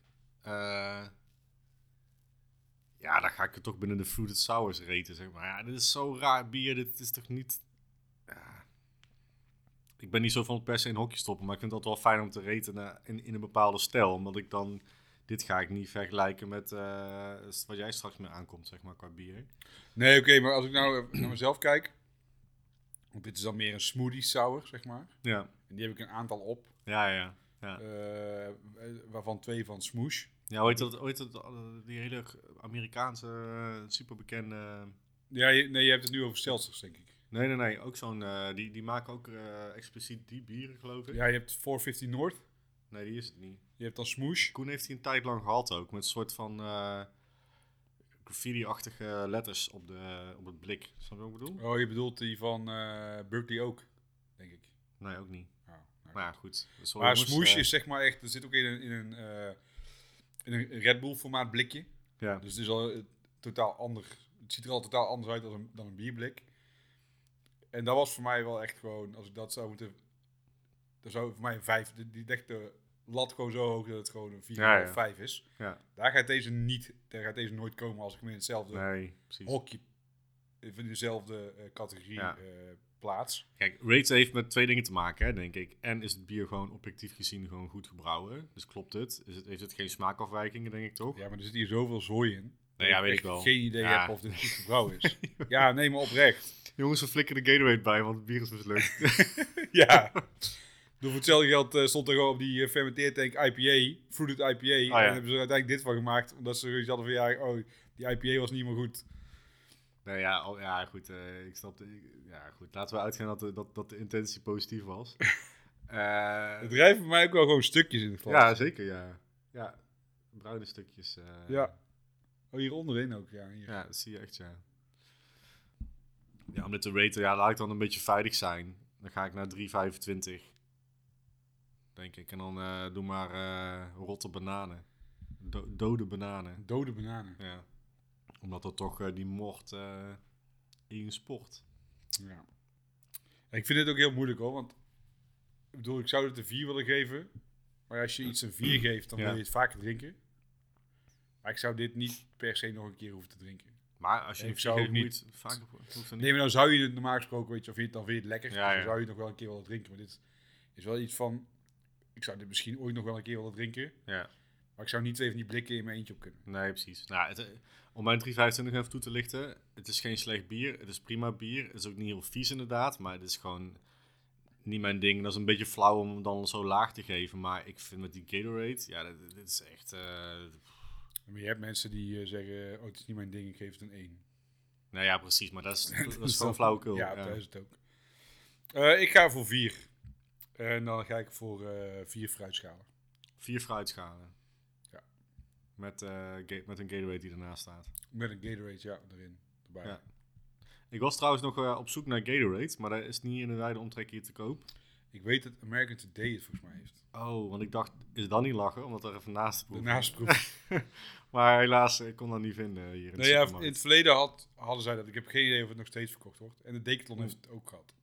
Ja, dan ga ik het toch binnen de Fruited Sours reten, zeg maar. Ja, dit is zo raar bier. Dit is toch niet... Ja. Ik ben niet zo van per se in hokjes stoppen, maar ik vind het altijd wel fijn om te reten in, in een bepaalde stijl. Omdat ik dan... Dit ga ik niet vergelijken met eh, wat jij straks mee aankomt, zeg maar, qua bier. Nee, oké, maar als ik nou naar mezelf kijk. Want dit is dan meer een smoothie sour, zeg maar. Ja, En die heb ik een aantal op. ja, ja. Ja, eh, waarvan twee van Smoosh. ja heet dat? Heet dat eh, die hele Amerikaanse, superbekende... Ja, je, nee, je hebt het nu over Seltzers, denk ik. Nee, nee, nee. Ook zo'n... die, die maken ook expliciet die bieren, geloof ik. Ja, je hebt 450 North. Nee, die is het niet. Je hebt dan Smoosh. Koen heeft die een tijd lang gehad ook. Met een soort van eh, graffiti-achtige letters op, de, op het blik. Snap je wat ik bedoel? Oh, je bedoelt die van Berkeley ook, denk ik. Nee, ook niet. Oh, nou. Maar goed. Sorry, Maar Smoosh eh, is zeg maar echt, er zit ook in een, in een, in een Red Bull formaat blikje. Ja, Dus het is al totaal ander. Het ziet er al totaal anders uit dan een, dan een bierblik. En dat was voor mij wel echt gewoon, als ik dat zou moeten. Dat zou voor mij een 5. Die, die legt de lat gewoon zo hoog dat het gewoon een 4,5, Ja, ja. 5 is. ja. Daar gaat deze niet, daar gaat deze nooit komen als ik hem in hetzelfde Nee, precies. hokje, in dezelfde eh, categorie Ja. eh, plaats. Kijk, rates heeft met twee dingen te maken, hè, denk ik. En is het bier gewoon objectief gezien gewoon goed gebrouwen? Dus klopt het? Is het heeft het geen smaakafwijkingen, denk ik toch? Ja, maar er zit hier zoveel zooi in. Nee, ja, dat weet echt ik wel. geen idee Ja. heb of dit goed gebrouwen is. ja, nee, maar oprecht. Jongens, we flikken de Gatorade bij, want het bier is mislukt. Ja. Door voor hetzelfde geld eh, stond er gewoon op die uh, fermenteertank IPA, fruited IPA. Ja. En hebben ze er uiteindelijk dit van gemaakt, omdat ze zoiets hadden van ja, oh, die IPA was niet meer goed. nee, ja, oh, ja, goed. eh, ik snap. ja, goed. Laten we uitgaan dat de, dat, dat de intentie positief was. Eh, Het rijdt voor mij ook wel gewoon stukjes in het ja, zeker, ja. Ja, bruine stukjes. eh, Ja. Oh, hier onderin ook, ja. Hier. Ja, dat zie je echt, ja. Ja, om dit te raten, ja, laat ik dan een beetje veilig zijn. Dan ga ik naar 3,25. Denk ik. En dan eh, doe maar eh, rotte bananen. Do- dode bananen. Dode bananen. Ja. Omdat er toch eh, die mocht in sport. Ja. Ik vind het ook heel moeilijk hoor, want ik bedoel, ik zou het een 4 willen geven. Maar als je iets een 4 geeft, dan Ja. wil je het vaker drinken. Maar ik zou dit niet per se nog een keer hoeven te drinken. Maar als je een zou ook niet vaker hoeft dat. Nee, maar nou zou je het normaal gesproken, weet je, of je het dan vind je het lekker, Ja, dan zou je het nog wel een keer willen drinken. Maar dit is wel iets van, ik zou dit misschien ooit nog wel een keer willen drinken. Ja. Maar ik zou niet twee van die blikken in mijn eentje op kunnen. Nee, precies. Nou, het, eh, om mijn 3,25 even toe te lichten. Het is geen slecht bier. Het is prima bier. Het is ook niet heel vies inderdaad. Maar het is gewoon niet mijn ding. Dat is een beetje flauw om hem dan zo laag te geven. Maar ik vind met die Gatorade... Ja, dit, dit is echt... eh, Maar je hebt mensen die eh, zeggen, oh het is niet mijn ding, ik geef het een 1. nou ja, precies. Maar dat is, dat is gewoon flauwekul. Ja, Ja, dat is het ook. Ik ga voor 4. En dan ga ik voor eh vier fruitschalen. Vier fruitschalen. Ja. Met, eh, met een Gatorade die ernaast staat. Met een Gatorade, ja, erin. Erbij. Ja. Ik was trouwens nog eh, op zoek naar Gatorade. Maar dat is niet in de wijde omtrek hier te koop. Ik weet dat American Today het volgens mij heeft. Oh, want ik dacht, is dan niet lachen? Omdat er even naast de proef De naastproef. Maar helaas, ik kon dat niet vinden hier in de nee, ja, in het verleden had, hadden zij dat. Ik heb geen idee of het nog steeds verkocht wordt. En de Decathlon Oeh. heeft het ook gehad.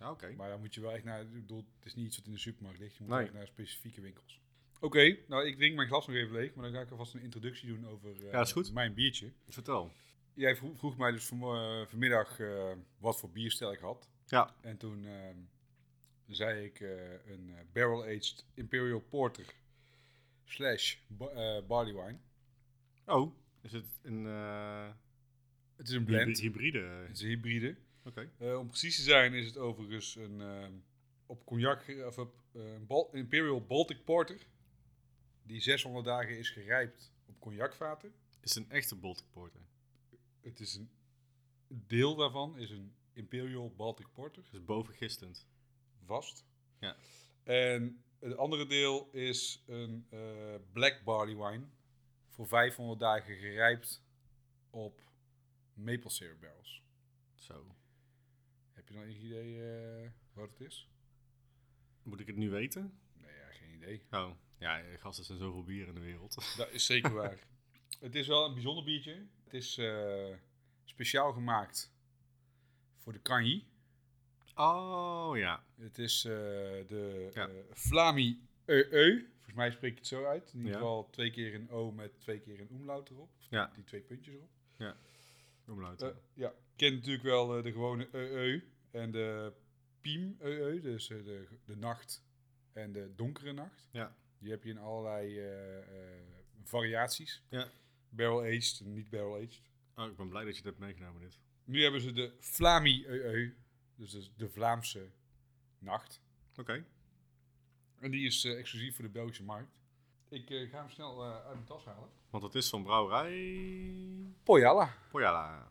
Ja, Oké. Maar dan moet je wel echt naar... Ik bedoel, het is niet iets wat in de supermarkt ligt. Je moet Nee. echt naar specifieke winkels. Oké, nou ik drink mijn glas nog even leeg. Maar dan ga ik alvast een introductie doen over eh, Ja, is goed. mijn biertje. Vertel. Jij vroeg, vroeg mij dus van, eh, vanmiddag eh, wat voor bierstijl ik had. Ja. En toen ehm, zei ik eh, een eh, barrel-aged Imperial Porter slash ba- eh, barley wine. Oh, is het een uh, Het is een blend. hybride? Het is een hybride. Eh, om precies te zijn is het overigens een ehm, op cognac, of op eh, Imperial Baltic Porter, die 600 dagen is gerijpt op cognacvaten. Is het een echte Baltic Porter? Het is een deel daarvan is een Imperial Baltic Porter, Dus bovengistend. vast. Ja. En het andere deel is een eh, Black Barley Wine, voor 500 dagen gerijpt op maple syrup barrels. Zo. Heb je nog een idee eh, wat het is? Moet ik het nu weten? Nee, ja, geen idee. Oh, ja, gasten zijn zoveel bier in de wereld. Dat is zeker waar. Het is wel een bijzonder biertje. Het is eh, speciaal gemaakt voor de Canji. Oh, ja. Het is eh, de Ja. Flami EU. Volgens mij spreek ik het zo uit. In ieder Ja. geval twee keer een O met twee keer een umlaut erop. Ja. Die twee puntjes erop. Omlaut. Eh, ja. Ik ken natuurlijk wel eh, de gewone EU en de Piem EU. Dus eh, de, de nacht en de donkere nacht. Ja. Die heb je in allerlei eh, variaties. Ja. Barrel aged en niet barrel aged. Oh, ik ben blij dat je dat hebt meegenomen, dit. Nu hebben ze de Flami EU. Dus de, de Vlaamse nacht. Oké. En die is exclusief voor de Belgische markt. Ik ga hem snel uit mijn tas halen. Want het is van brouwerij... Pojala. Pojala.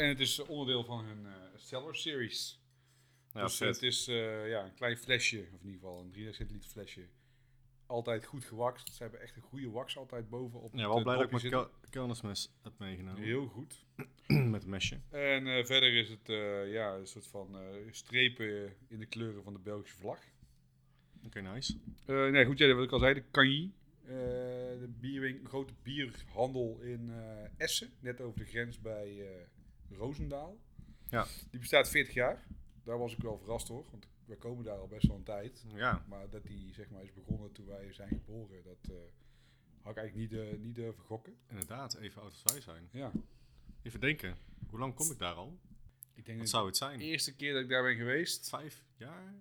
En het is onderdeel van hun eh Cellar Series. Ja, dus vet. het is eh, ja, een klein flesje, of in ieder geval een 3 centiliter flesje. Altijd goed gewakst. Ze hebben echt een goede wax altijd boven op Ja, wel eh, blij dat ik mijn kelnersmes heb meegenomen. Heel goed. Met een mesje. En verder is het ja, een soort van strepen in de kleuren van de Belgische vlag. Oké, nice. Nee, goed, ja, wat ik al zei, de eh, de bierwin- grote bierhandel in Essen, net over de grens bij Roosendaal. Ja. Die bestaat 40 jaar. Daar was ik wel verrast hoor, want we komen daar al best wel een tijd. Ja, Maar dat die zeg maar is begonnen toen wij zijn geboren, dat eh, had ik eigenlijk niet, eh, niet durven gokken. inderdaad. Even oud als wij zijn. Ja, Even denken. Hoe lang kom ik daar al? ik denk Wat dat zou het de zijn? eerste keer dat ik daar ben geweest. Vijf jaar?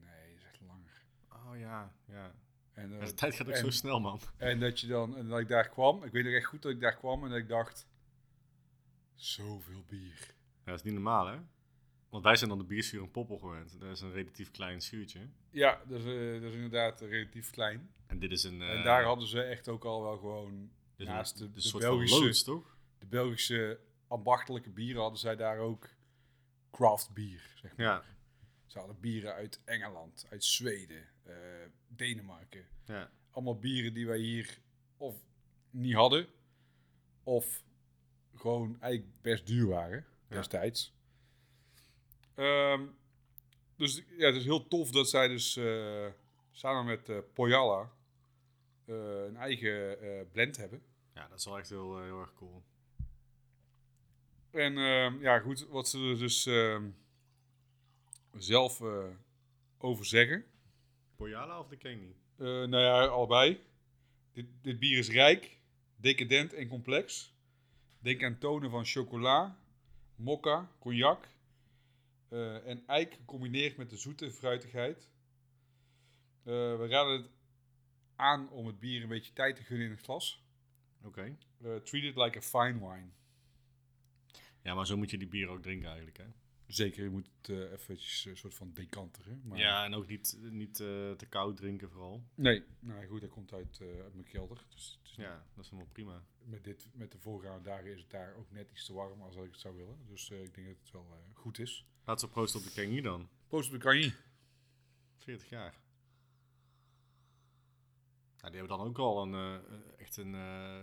Nee, dat is echt langer. Oh ja, ja. En, eh, de tijd gaat ook en- zo snel, man. En dat je dan, en dat ik daar kwam, ik weet nog echt goed dat ik daar kwam en dat ik dacht, zoveel bier. Ja, dat is niet normaal, hè? Want wij zijn dan de bierschuur en poppel gewend. Dat is een relatief klein schuurtje. Ja, dat is, eh, dat is inderdaad relatief klein. En dit is een... en eh, daar hadden ze echt ook al wel gewoon, is naast een, de, een de soort Belgische, van loods, toch? de Belgische ambachtelijke bieren hadden zij daar ook craft bier, zeg maar. Ja, Ze hadden bieren uit Engeland, uit Zweden, eh, Denemarken. ja. Allemaal bieren die wij hier of niet hadden, of gewoon eigenlijk best duur waren Ja. destijds. Ehm, dus ja, het is heel tof dat zij dus eh, samen met eh Pojala eh, een eigen eh, blend hebben. ja, dat is wel echt heel, heel erg cool. En ehm, ja, goed, wat ze er dus ehm, zelf eh, over zeggen. Pojala of de Kenny? Eh, nou ja, allebei. Dit, dit bier is rijk, decadent en complex. Denk aan tonen van chocola, mokka, cognac eh, en eik gecombineerd met de zoete fruitigheid. Eh, we raden het aan om het bier een beetje tijd te gunnen in het glas. Oké. Eh, treat it like a fine wine. Ja, maar zo moet je die bier ook drinken eigenlijk, hè? Zeker, je moet het eh eventjes een soort van decanteren. Maar... Ja, en ook niet, niet eh, te koud drinken vooral. Nee, nou goed, dat komt uit, eh, uit mijn kelder. Dus, Ja, dat is helemaal prima. met, dit, met de voorgaande dagen is het daar ook net iets te warm als dat ik het zou willen. Dus eh, ik denk dat het wel eh, goed is. Laten we proosten op de Kenny dan. Proost op de Canji. 40 jaar. Ja, die hebben dan ook al een, eh, echt een, eh,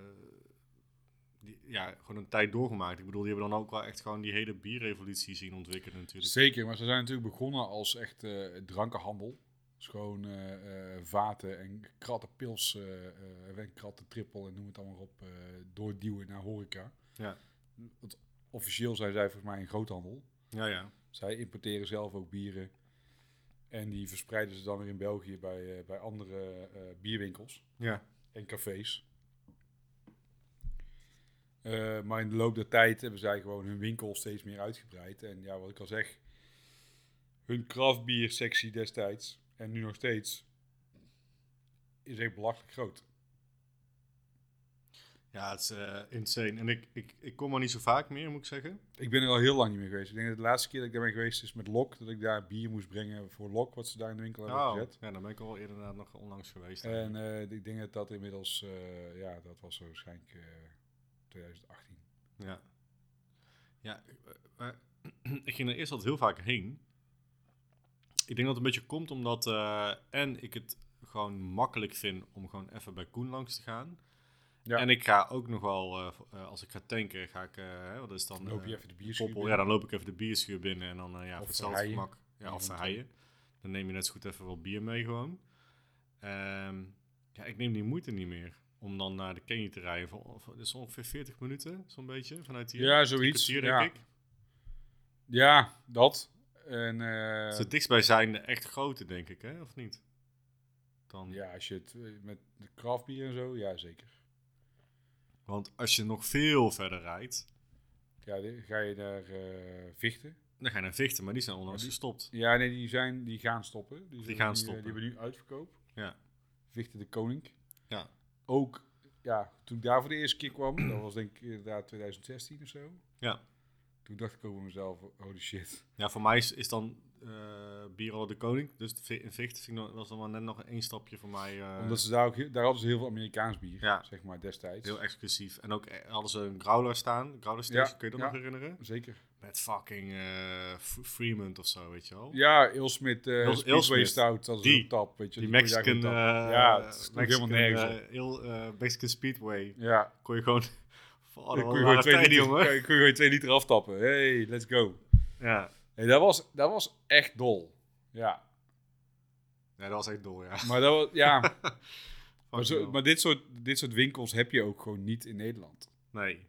die, ja, gewoon een tijd doorgemaakt. Ik bedoel, die hebben dan ook wel echt gewoon die hele bierrevolutie zien ontwikkelen natuurlijk. Zeker, maar ze zijn natuurlijk begonnen als echt eh, drankenhandel. Dus gewoon eh, eh, vaten en kratten pils, en kratten trippel en noem het allemaal op, doorduwen naar horeca. Ja, Want officieel zijn zij volgens mij een groothandel. ja, ja. Zij importeren zelf ook bieren. En die verspreiden ze dan weer in België bij, bij andere bierwinkels ja. en cafés. Eh, maar in de loop der tijd hebben zij gewoon hun winkel steeds meer uitgebreid. En ja, wat ik al zeg, hun craftbiersectie destijds en nu nog steeds is echt belachelijk groot. Ja, het is eh, insane. En ik, ik, ik kom er niet zo vaak meer, moet ik zeggen. Ik ben er al heel lang niet meer geweest. Ik denk dat de laatste keer dat ik daar ben geweest is met Lok. Dat ik daar bier moest brengen voor Lok, wat ze daar in de winkel hebben Oh, gezet. ja, dan ben ik al eerder nog onlangs geweest. En eh, ik denk dat dat inmiddels, ja, dat was waarschijnlijk 2018. Ja. Ja, eh, maar ik ging er eerst altijd heel vaak heen. Ik denk dat het een beetje komt omdat... eh, en ik het gewoon makkelijk vind om gewoon even bij Koen langs te gaan. Ja. En ik ga ook nog wel, eh, eh, als ik ga tanken, ga ik... eh, hè, wat is dan? Loop je eh, even de bierschuur binnen. ja, dan loop ik even de bierschuur binnen en dan eh, ja, voor hetzelfde gemak. Ja, of verheien. Dan neem je net zo goed even wat bier mee gewoon. Ehm, ja, ik neem die moeite niet meer om dan naar de Kenny te rijden. Voor, dat is ongeveer 40 minuten, zo'n beetje, vanuit hier. Ja, zoiets, kwartier, ja. denk ik. Ja, dat. En eh, Het is het dichtstbijzijnde echt grote, denk ik, hè? Of niet? Dan, ja, als je het eh, met de craftbier en zo, ja zeker. Want als je nog veel verder rijdt, Ja, ga je daar eh, vechten. dan ga je naar Vichten, maar die zijn onlangs Ja, die- gestopt. Ja, nee, die, zijn, die gaan stoppen. Die, gaan eh, stoppen. Die hebben nu uitverkoop. Ja. Vechten de Koning. Ja. Ook, ja, toen ik daar voor de eerste keer kwam, dat was denk ik inderdaad 2016 of zo. Ja. Toen dacht ik over mezelf, holy shit. Ja, voor mij is, is dan eh Bierol de Koning. Dus in nog- was dan wel net nog één stapje voor mij. eh, Omdat ze daar ook, heel- daar hadden ze heel veel Amerikaans bier, Ja. zeg maar, destijds. Heel exclusief. En ook eh, hadden ze een growler staan. Growler station, Ja, kun je dat ja. nog herinneren? Zeker. Met fucking eh, F- Fremont of zo, weet je wel? Ja, Ilsmith, uh, Speedway Ilsmith. Stout, dat is Die. een tap, weet je. Die Mexican, eh, ja, het sloeg Mexican, helemaal nergens op. eh, heel, eh, Mexican Speedway. Ja, Kon je gewoon... Oh, kon je, gewoon twee tijden, liter, jongen. kon je gewoon twee liter aftappen. Hey, let's go. Ja. Hey, dat, was, dat was echt dol. Ja, ja, dat was echt dol, ja. maar, dat was, ja, maar, zo, maar dit, soort, dit soort winkels heb je ook gewoon niet in Nederland. Nee.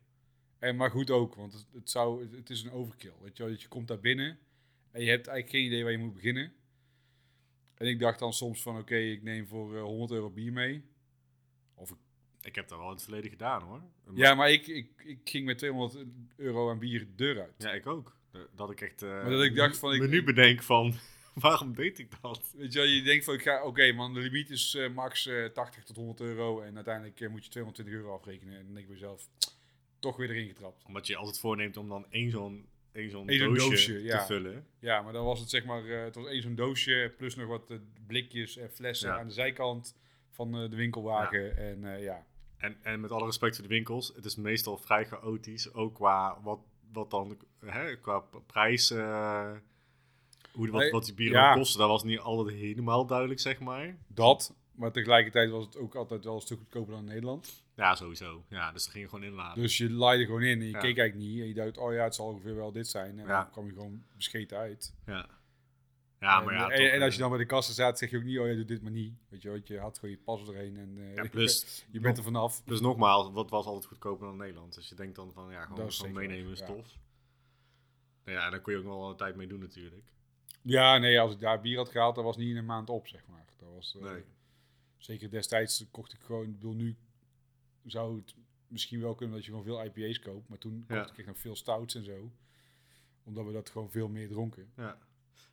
En maar goed ook, want het, het, zou, het, is een overkill. Weet je, wel. Dat je komt daar binnen en je hebt eigenlijk geen idee waar je moet beginnen. En ik dacht dan soms van, oké, ik neem voor eh, 100 euro bier mee. Of ik, Ik heb dat wel in het verleden gedaan, hoor. Maar- ja, maar ik, ik, ik ging met 200 euro aan bier de deur uit. Ja, ik ook. Dat- ik echt... eh, Maar dat ik dacht van, ik- nu bedenk van... Waarom deed ik dat? Weet je wel, je denkt van, ik ga, oké man, de limiet is eh, max eh, 80 tot 100 euro. En uiteindelijk moet je 220 euro afrekenen. En dan denk ik bij mezelf, toch weer erin getrapt. Omdat je altijd voorneemt om dan één zo'n één zo'n doosje, doosje, ja. te vullen. Ja, maar dan was het zeg maar, eh, het was één zo'n doosje plus nog wat eh, blikjes en flessen Ja. aan de zijkant van eh, de winkelwagen. En ja, En, en met alle respect voor de winkels, het is meestal vrij chaotisch. Ook qua wat, wat dan hè, qua prijs, hoe, wat, wat die bieren kosten, dat was niet altijd helemaal duidelijk, zeg maar. dat. Maar tegelijkertijd was het ook altijd wel een stuk goedkoper dan in Nederland. Ja, sowieso. Ja, dus dan ging je gewoon inladen. Dus je laaide gewoon in en je Ja. keek eigenlijk niet. En je dacht, oh ja, het zal ongeveer wel dit zijn. En Ja. dan kwam je gewoon bescheten uit. Ja, ja en, maar ja. en, toch, en als je eh, dan bij de kassa staat, zeg je ook niet, oh ja, doe dit maar niet. Weet je, want je had gewoon je pas erheen en eh, ja, plus, je bent er vanaf. dus nogmaals, wat was altijd goedkoper dan Nederland. Dus je denkt dan van, ja, gewoon, gewoon meenemen is ja. tof. Nou Ja, en daar kon je ook nog wel een tijd mee doen natuurlijk. Ja, nee, als ik daar bier had gehaald, dat was niet in een maand op, zeg maar. Dat was, eh, Nee. Zeker destijds kocht ik gewoon, ik bedoel, nu zou het misschien wel kunnen dat je gewoon veel IPA's koopt. Maar toen Ja. kocht ik nog veel stouts en zo. Omdat we dat gewoon veel meer dronken. Ja.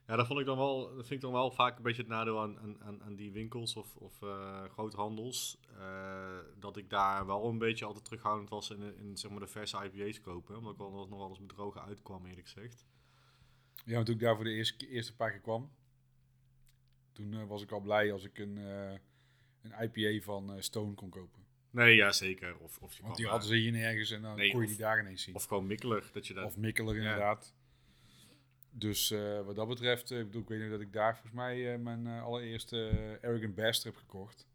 Ja, dat vond ik dan wel, dat vind ik dan wel vaak een beetje het nadeel aan, aan- aan, die winkels of, of eh, groothandels. eh, dat ik daar wel een beetje altijd terughoudend was in, in zeg maar de verse IPA's kopen. Omdat ik wel nog wel eens bedrogen uitkwam, eerlijk gezegd. Ja, want toen ik daar voor de eerste, eerste paar keer kwam, toen eh, was ik al blij als ik een, een IPA van Stone kon kopen. Nee, ja, zeker. Of, of, je Want die hadden ze hier nergens en dan Nee, kon je of- die daar ineens zien. Of gewoon mikkelig, dat je daar... Of Mikkeler Ja. inderdaad. Dus eh, wat dat betreft, eh, ik, bedoel, ik weet niet dat ik daar volgens mij eh, mijn eh, allereerste Arrogant Bastard heb gekocht.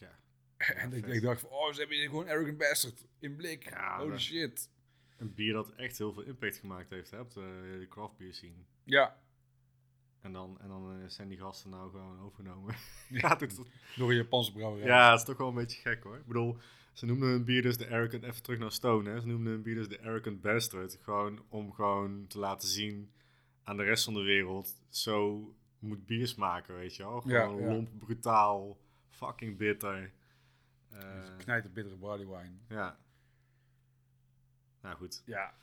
ja. en ik, dacht van, oh, ze hebben hier gewoon Arrogant Bastard in blik. Ja, Holy dat- shit. Een bier dat echt heel veel impact gemaakt heeft hè, op de, de craft beer scene. Ja, En dan, en dan eh, zijn die gasten nou gewoon overgenomen. ja, is, nog een Japanse brouwerij. ja, het is toch wel een beetje gek hoor. Ik bedoel, ze noemden hun bier dus de Arrogant... Even terug naar Stone, hè. Ze noemden hun bier dus de Arrogant Bastard. Gewoon om gewoon te laten zien aan de rest van de wereld... Zo moet bier smaken, weet je wel. Gewoon ja. lomp, brutaal, fucking bitter. Eh, Knijt bittere barley wine. ja. Nou goed. Ja,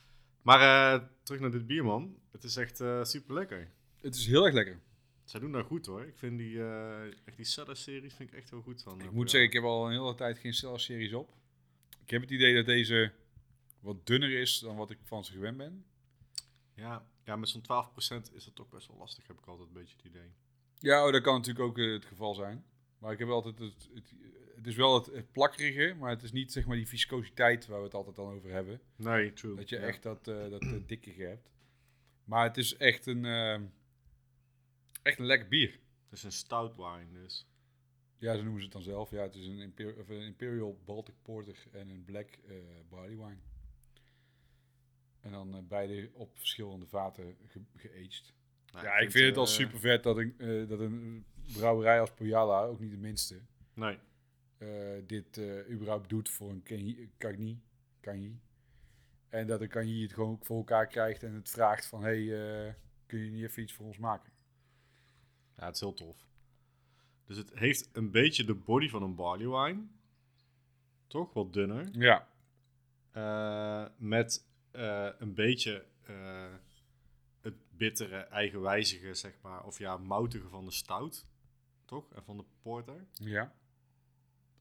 Maar eh, terug naar dit bier, man. Het is echt super lekker. Het is heel erg lekker. Zij doen daar goed hoor. Ik vind die, eh echt die series vind ik echt heel goed van. Ik moet zeggen, ik heb al een hele tijd geen Cellar series op. Ik heb het idee dat deze wat dunner is dan wat ik van ze gewend ben. Ja, ja met zo'n 12% is dat toch best wel lastig, heb ik altijd een beetje het idee. Ja, oh, dat kan natuurlijk ook eh, het geval zijn. Maar ik heb altijd het, het, het is wel het, het plakkerige, maar het is niet zeg maar die viscositeit waar we het altijd dan over hebben. Nee, true. Dat je Ja. echt dat, eh dat dikkige hebt. Maar het is echt een, echt een lekker bier. Het is een stout wine, dus. Ja, zo noemen ze het dan zelf. Ja, het is een, Imper- of een Imperial Baltic Porter en een Black eh Barley Wine. En dan eh, beide op verschillende vaten ge- geaged. Nou, ja, ik vind het al eh, super vet dat een, eh, dat een brouwerij als Poyala, ook niet de minste, Nee, eh, dit eh, überhaupt doet voor een Cagny- Cagny. Cagny. En dat een Cagny het gewoon voor elkaar krijgt en het vraagt van, hey, eh, kun je niet even iets voor ons maken? Ja, het is heel tof. Dus het heeft een beetje de body van een barley wine. Toch? Wat dunner. Ja, Eh, met eh, een beetje eh, het bittere, eigenwijzige, zeg maar. Of ja, moutige van de stout. Toch? En van de porter. ja.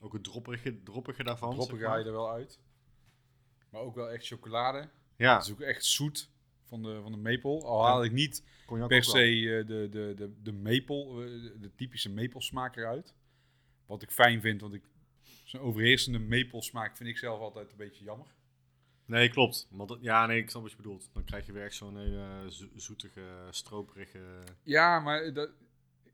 Ook het droppige, droppige daarvan. Droppen zeg ga je maar. er wel uit. Maar ook wel echt chocolade. Ja, Het is ook echt zoet van de, van de maple. Al haal ik niet cognac per se eh, de, de, de, de maple, eh, de, typische maple smaak eruit. Wat ik fijn vind, want ik, zo'n overheersende maple smaak vind ik zelf altijd een beetje jammer. Nee, klopt. Want ja, nee, ik snap wat je bedoelt. Dan krijg je weer echt zo'n hele zo- zoetige, stroperige... Ja, maar dat,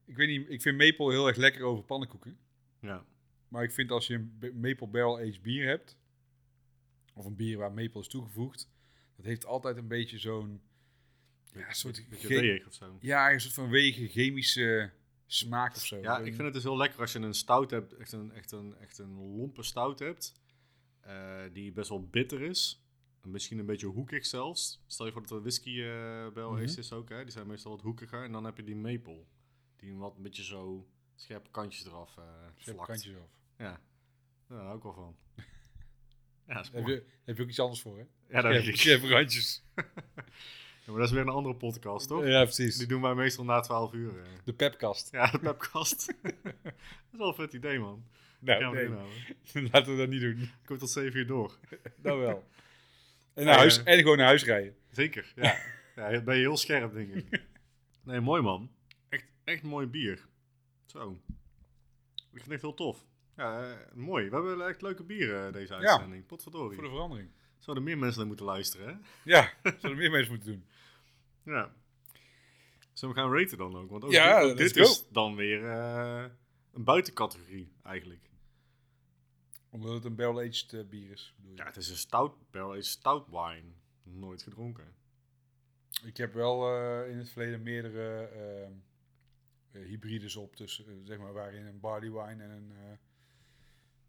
ik weet niet, ik vind maple heel erg lekker over pannenkoeken. Ja, Maar ik vind als je een maple barrel aged bier hebt, of een bier waar maple is toegevoegd, dat heeft altijd een beetje zo'n ja, een soort, weeg of zo. ja, een soort van wegen chemische smaak of zo. Ja, ik vind het dus heel lekker als je een stout hebt, echt een, echt een, echt een lompe stout hebt, eh, die best wel bitter is. En Misschien een beetje hoekig zelfs. Stel je voor dat er whisky barrel Mhm. aged is ook, hè? die zijn meestal wat hoekiger. En dan heb je die maple, die een wat een beetje zo scherpe kantjes eraf eh Scherpe vlakt. kantjes af. Ja, daar hou ik wel van. Ja, dat is heb je, heb je ook iets anders voor, hè? Ja, dat weet ik. Scherpe randjes. Ja, maar dat is weer een andere podcast, toch? Ja, precies. Die doen wij meestal na 12 uur. eh. De pepkast. Ja, de pepkast. dat is wel een vet idee, man. Nou, nee, doen, laten we dat niet doen. Ik kom tot 7 uur door. Nou wel. En, naar huis, en gewoon naar huis rijden. Zeker, ja. ja. Dan ben je heel scherp, denk ik. Nee, mooi man. Echt, echt mooi bier. Zo. Ik vind het echt heel tof. Ja, eh, mooi. We hebben echt leuke bieren eh, deze uitzending. Potverdorie. Voor de verandering. Zouden meer mensen naar moeten luisteren, hè? Ja, zouden meer mensen moeten doen. Ja. Zullen we gaan raten dan ook? Want ook Ja, dit, ook is dan weer eh, een buitencategorie, eigenlijk. Omdat het een barrel-aged bier is. bedoel je? Ja, het is een stout, barrel aged stout wine. Nooit gedronken. Ik heb wel in het verleden meerdere hybrides op. Dus zeg maar waarin een barley wine en een,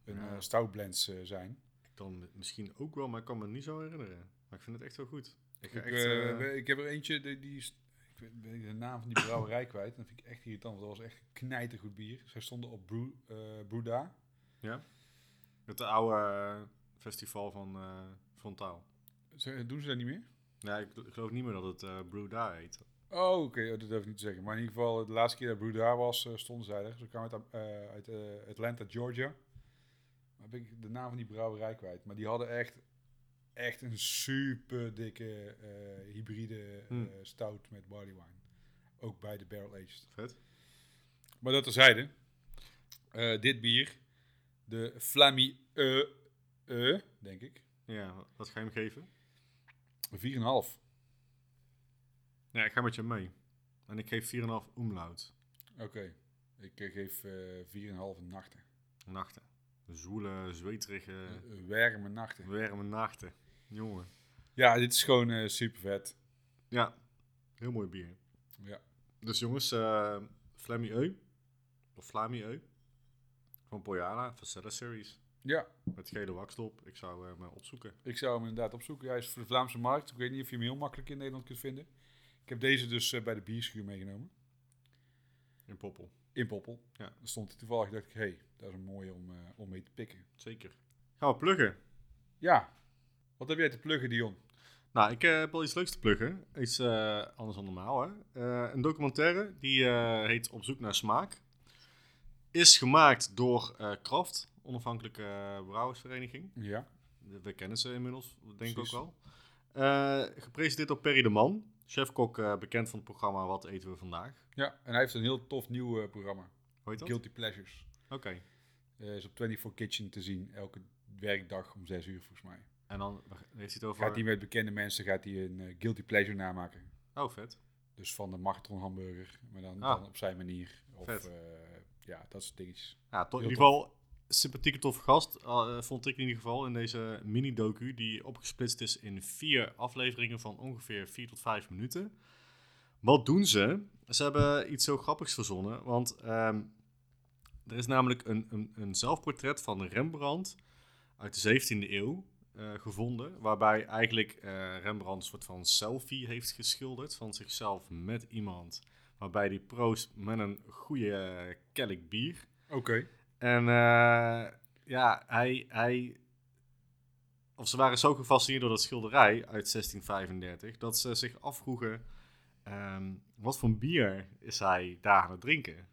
een Ja. eh, stout blends eh, zijn. Ik dan mi- misschien ook wel, maar ik kan me niet zo herinneren. Maar ik vind het echt wel goed. Ik, Ik, echt, eh, ik heb er eentje, die, die is, ik ben de naam van die brouwerij kwijt. Dat vind ik echt irritant, want dat was echt knijtergoed bier. Zij stonden op Brew, eh Brewda. ja? Het oude festival van eh Frontaal. Ze- Doen ze dat niet meer? Ja, ik, ik geloof niet meer dat het Brew daar heet. Oh, oké, oh, dat durf ik niet te zeggen. Maar in ieder geval, de laatste keer dat Brew daar was, stonden zij er. Ze kwamen uit, uit Atlanta, Georgia. Maar ben ik de naam van die brouwerij kwijt. Maar die hadden echt, echt een super dikke eh, hybride Hmm. eh, stout met barley wine. Ook bij de barrel aged. Vet. Maar dat terzijde. Eh dit bier, de Flammy E, E, denk ik. Ja, wat ga je hem geven? 4,5. Ja, ik ga met je mee. En ik geef 4,5 umlaut. Oké, ik geef eh 4,5 nachten. Nachten. Zwoele, zweterige, Eh, warme nachten. warme nachten. Jongen. Ja, dit is gewoon eh, super vet. Ja, heel mooi bier. Ja. Dus jongens, eh Flammy Eu. Of Flammy Eu. Van Poyala, van Cellar Series. Ja, Met gele wakstop. Ik zou hem eh, opzoeken. ik zou hem inderdaad opzoeken. Hij is voor de Vlaamse markt. Ik weet niet of je hem heel makkelijk in Nederland kunt vinden. Ik heb deze dus eh, bij de bierschuur meegenomen. In Poppel. In Poppel. Ja. Dan stond hij toevallig. dacht ik, hé, hey, dat is een mooie om, eh, om mee te pikken. Zeker. Gaan we pluggen. Ja. Wat heb jij te pluggen, Dion? Nou, ik eh, heb wel iets leuks te pluggen. Iets eh, anders dan normaal, hè. Eh, een documentaire, die eh, heet Op zoek naar smaak. Is gemaakt door eh Kraft, onafhankelijke brouwersvereniging. Ja. We kennen ze inmiddels, denk ik ook wel. Eh, gepresenteerd door Perry de Man. Chefkok, eh, bekend van het programma Wat eten we vandaag? Ja, en hij heeft een heel tof nieuw eh, programma. Hoe heet dat? Guilty Pleasures. Oké. Eh is op 24 Kitchen te zien, elke werkdag om 6 uur volgens mij. En dan heeft hij het over... Gaat hij met bekende mensen gaat hij een Guilty Pleasure namaken. Oh, vet. Dus van de Marathon hamburger, maar dan, Ah. dan op zijn manier. Of Vet. ja, dat soort dingetjes. Ja, to- in ieder geval sympathieke toffe gast, eh, vond ik in ieder geval in deze mini-docu, die opgesplitst is in vier afleveringen van ongeveer 4 tot 5 minuten. Wat doen ze? Ze hebben iets zo grappigs verzonnen, want ehm, er is namelijk een, een, een zelfportret van Rembrandt uit de 17e eeuw eh, gevonden, waarbij eigenlijk eh, Rembrandt een soort van selfie heeft geschilderd van zichzelf met iemand, waarbij die proost met een goede kelk bier. Oké. En eh, ja, hij, hij. Of ze waren zo gefascineerd door dat schilderij uit 1635 dat ze zich afvroegen: ehm, wat voor bier is hij daar aan het drinken?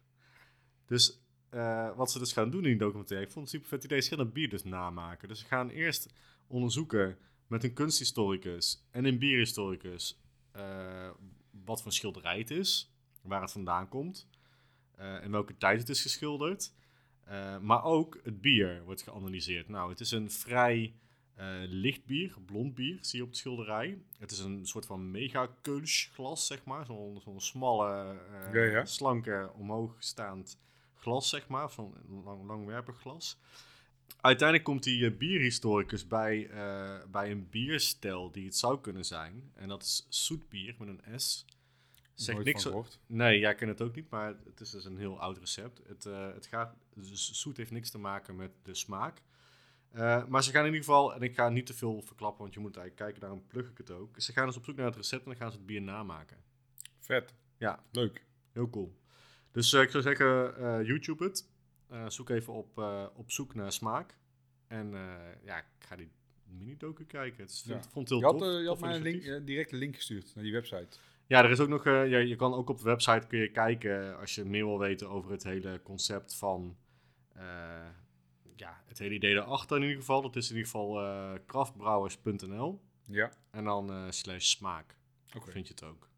Dus eh, wat ze dus gaan doen in die documentaire, ik vond het super vet idee, ze gaan een bier dus namaken. Dus ze gaan eerst onderzoeken met een kunsthistoricus en een bierhistoricus eh, wat voor schilderij het is, waar het vandaan komt, eh en welke tijd het is geschilderd. Eh, maar ook het bier wordt geanalyseerd. Nou, het is een vrij eh, licht bier, blond bier, zie je op het schilderij. Het is een soort van mega glas, zeg maar. Zo'n zo'n smalle, eh, Ja, ja. slanke, omhoogstaand glas, zeg maar. Zo'n lang, langwerpig glas. Uiteindelijk komt die bierhistoricus bij, bij een bierstijl die het zou kunnen zijn. En dat is zoetbier met een S. Zegt Nooit niks. Nee, jij kent het ook niet, maar het is dus een heel oud recept. Het, het gaat, dus zoet heeft niks te maken met de smaak. Eh, maar ze gaan in ieder geval, en ik ga niet te veel verklappen, want je moet eigenlijk kijken, daarom plug ik het ook. Ze gaan dus op zoek naar het recept en dan gaan ze het bier namaken. Vet. Ja, Leuk. heel cool. Dus eh, ik zou zeggen, eh, YouTube het. Zoek even op, op zoek naar smaak. En ja, ik ga die mini-docu kijken. Het is, Ja. ik vond het Je heel had, tof. je had mij een link, initiatief. direct een link gestuurd naar die website. Ja, er is ook nog. eh, ja, je kan ook op de website kun je kijken als je meer wil weten over het hele concept van. eh, ja, het hele idee erachter in ieder geval. Dat is in ieder geval eh kraftbrouwers.nl. Ja. En dan eh, slash smaak. Oké. Vind je het ook.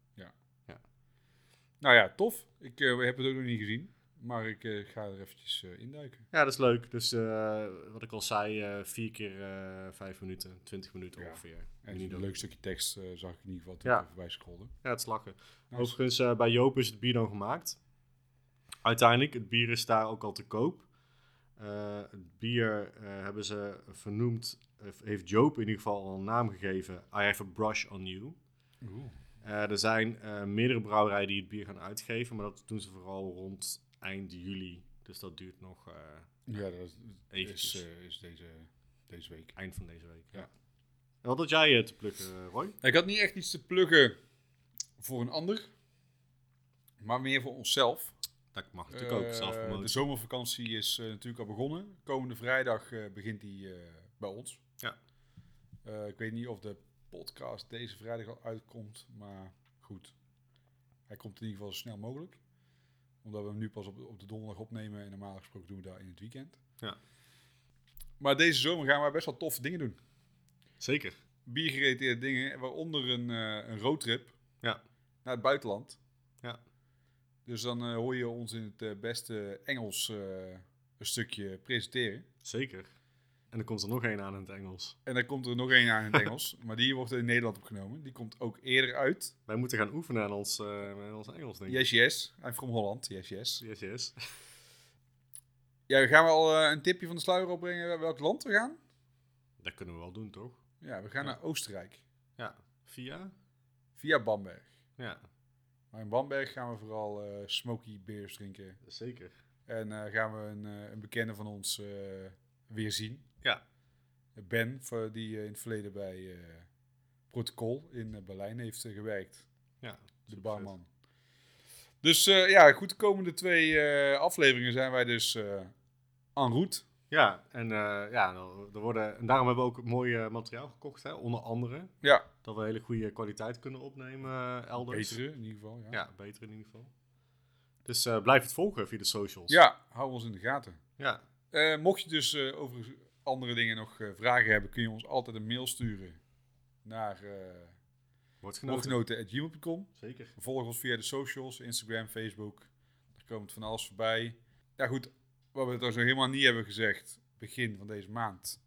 Nou ja, tof. Ik eh, heb het ook nog niet gezien. Maar ik eh, ga er eventjes eh, induiken. Ja, dat is leuk. Dus eh, wat ik al zei, vier keer vijf minuten, twintig minuten Ja. ongeveer. En een leuk stukje tekst zag ik in ieder geval Ja. voorbij scrolde. Ja, het is lachen. Nice. Overigens, bij Joop is het bier dan gemaakt. Uiteindelijk, het bier is daar ook al te koop. Het bier hebben ze vernoemd, heeft Joop in ieder geval al een naam gegeven. I have a brush on you. Oeh. Eh, er zijn meerdere brouwerijen die het bier gaan uitgeven, maar dat doen ze vooral rond eind juli. Dus dat duurt nog eh, Ja, dat is, eh, is deze, deze week. eind van deze week. Ja. Ja. En wat had jij eh, te plukken, Roy? Ik had niet echt iets te pluggen voor een ander. Maar meer voor onszelf. Dat mag natuurlijk ook zelf de zomervakantie is eh, natuurlijk al begonnen. Komende vrijdag eh, begint die eh, bij ons. Ja. Eh, ik weet niet of de podcast deze vrijdag al uitkomt, maar goed. Hij komt in ieder geval zo snel mogelijk. Omdat we hem nu pas op, op de donderdag opnemen en normaal gesproken doen we dat in het weekend. Ja. Maar deze zomer gaan wij best wel toffe dingen doen. Zeker. Biergerelateerde dingen, waaronder een, eh een roadtrip Ja. naar het buitenland. Ja. Dus dan eh, hoor je ons in het eh, beste Engels een stukje presenteren. Zeker. En er komt er nog één aan in het Engels. En dan komt er nog één aan in het Engels. maar die wordt in Nederland opgenomen. Die komt ook eerder uit. Wij moeten gaan oefenen aan ons, aan ons Engels, denk ik. Yes, yes. I'm from Holland. Yes, yes. Yes, yes. Ja, gaan we al eh, een tipje van de sluier opbrengen welk land we gaan? Dat kunnen we wel doen, toch? Ja, we gaan Ja. naar Oostenrijk. Ja. Via? Via Bamberg. Ja, Maar in Bamberg gaan we vooral eh, smoky beers drinken. zeker. En gaan we een, een bekende van ons weer zien. Ja. Ben, die eh, in het verleden bij eh, Protocol in eh, Berlijn heeft gewerkt. Ja, De barman. Dus ja, goed, de komende twee afleveringen zijn wij dus eh en route. Ja, en, ja, nou, er worden, en daarom hebben we ook mooi materiaal gekocht, hè? onder andere. Ja, Dat we hele goede kwaliteit kunnen opnemen elders. betere in ieder geval. Ja, ja. Ja, beter in ieder geval. Dus blijf het volgen via de socials. hou ons in de gaten. Ja, mocht je dus over andere dingen nog eh, vragen hebben, kun je ons altijd een mail sturen naar Woordgenoten. woordgenoten.gmail.com. Zeker. Volg ons via de socials, Instagram, Facebook. Daar komt van alles voorbij. Ja goed, wat we trouwens nog helemaal niet hebben gezegd, begin van deze maand,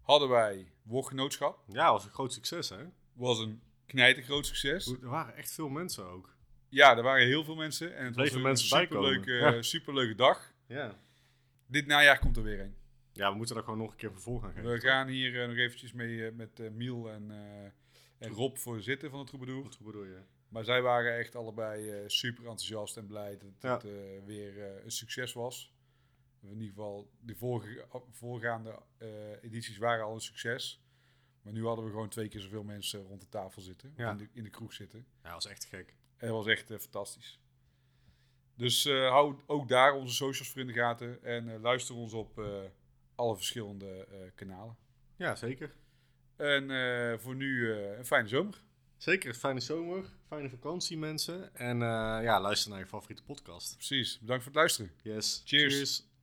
hadden wij woordgenootschap. Ja, was een groot succes, hè? Was een knijtergroot succes. Er waren echt veel mensen ook. Ja, er waren heel veel mensen. En het Bleven was mensen een superleuke. Ja. superleuke dag. Ja. Dit najaar komt er weer een. Ja, we moeten er gewoon nog een keer vervolg aan geven. We gaan hier eh, nog eventjes mee eh, met eh, Miel en, en Rob voor zitten van het Troubadour. Maar zij waren echt allebei super enthousiast en blij dat het weer een succes was. In ieder geval, de vorige, voorgaande edities waren al een succes. Maar nu hadden we gewoon twee keer zoveel mensen rond de tafel zitten. Ja. In, de, in de kroeg zitten. Ja, dat was echt gek. En dat was echt fantastisch. Dus hou ook daar onze socials voor in de gaten. En luister ons op alle verschillende eh, kanalen. Ja, zeker. En eh, voor nu eh, een fijne zomer. Zeker. Fijne zomer. Fijne vakantie, mensen. En ja, luister naar je favoriete podcast. Precies. Bedankt voor het luisteren. Yes. Cheers. Cheers.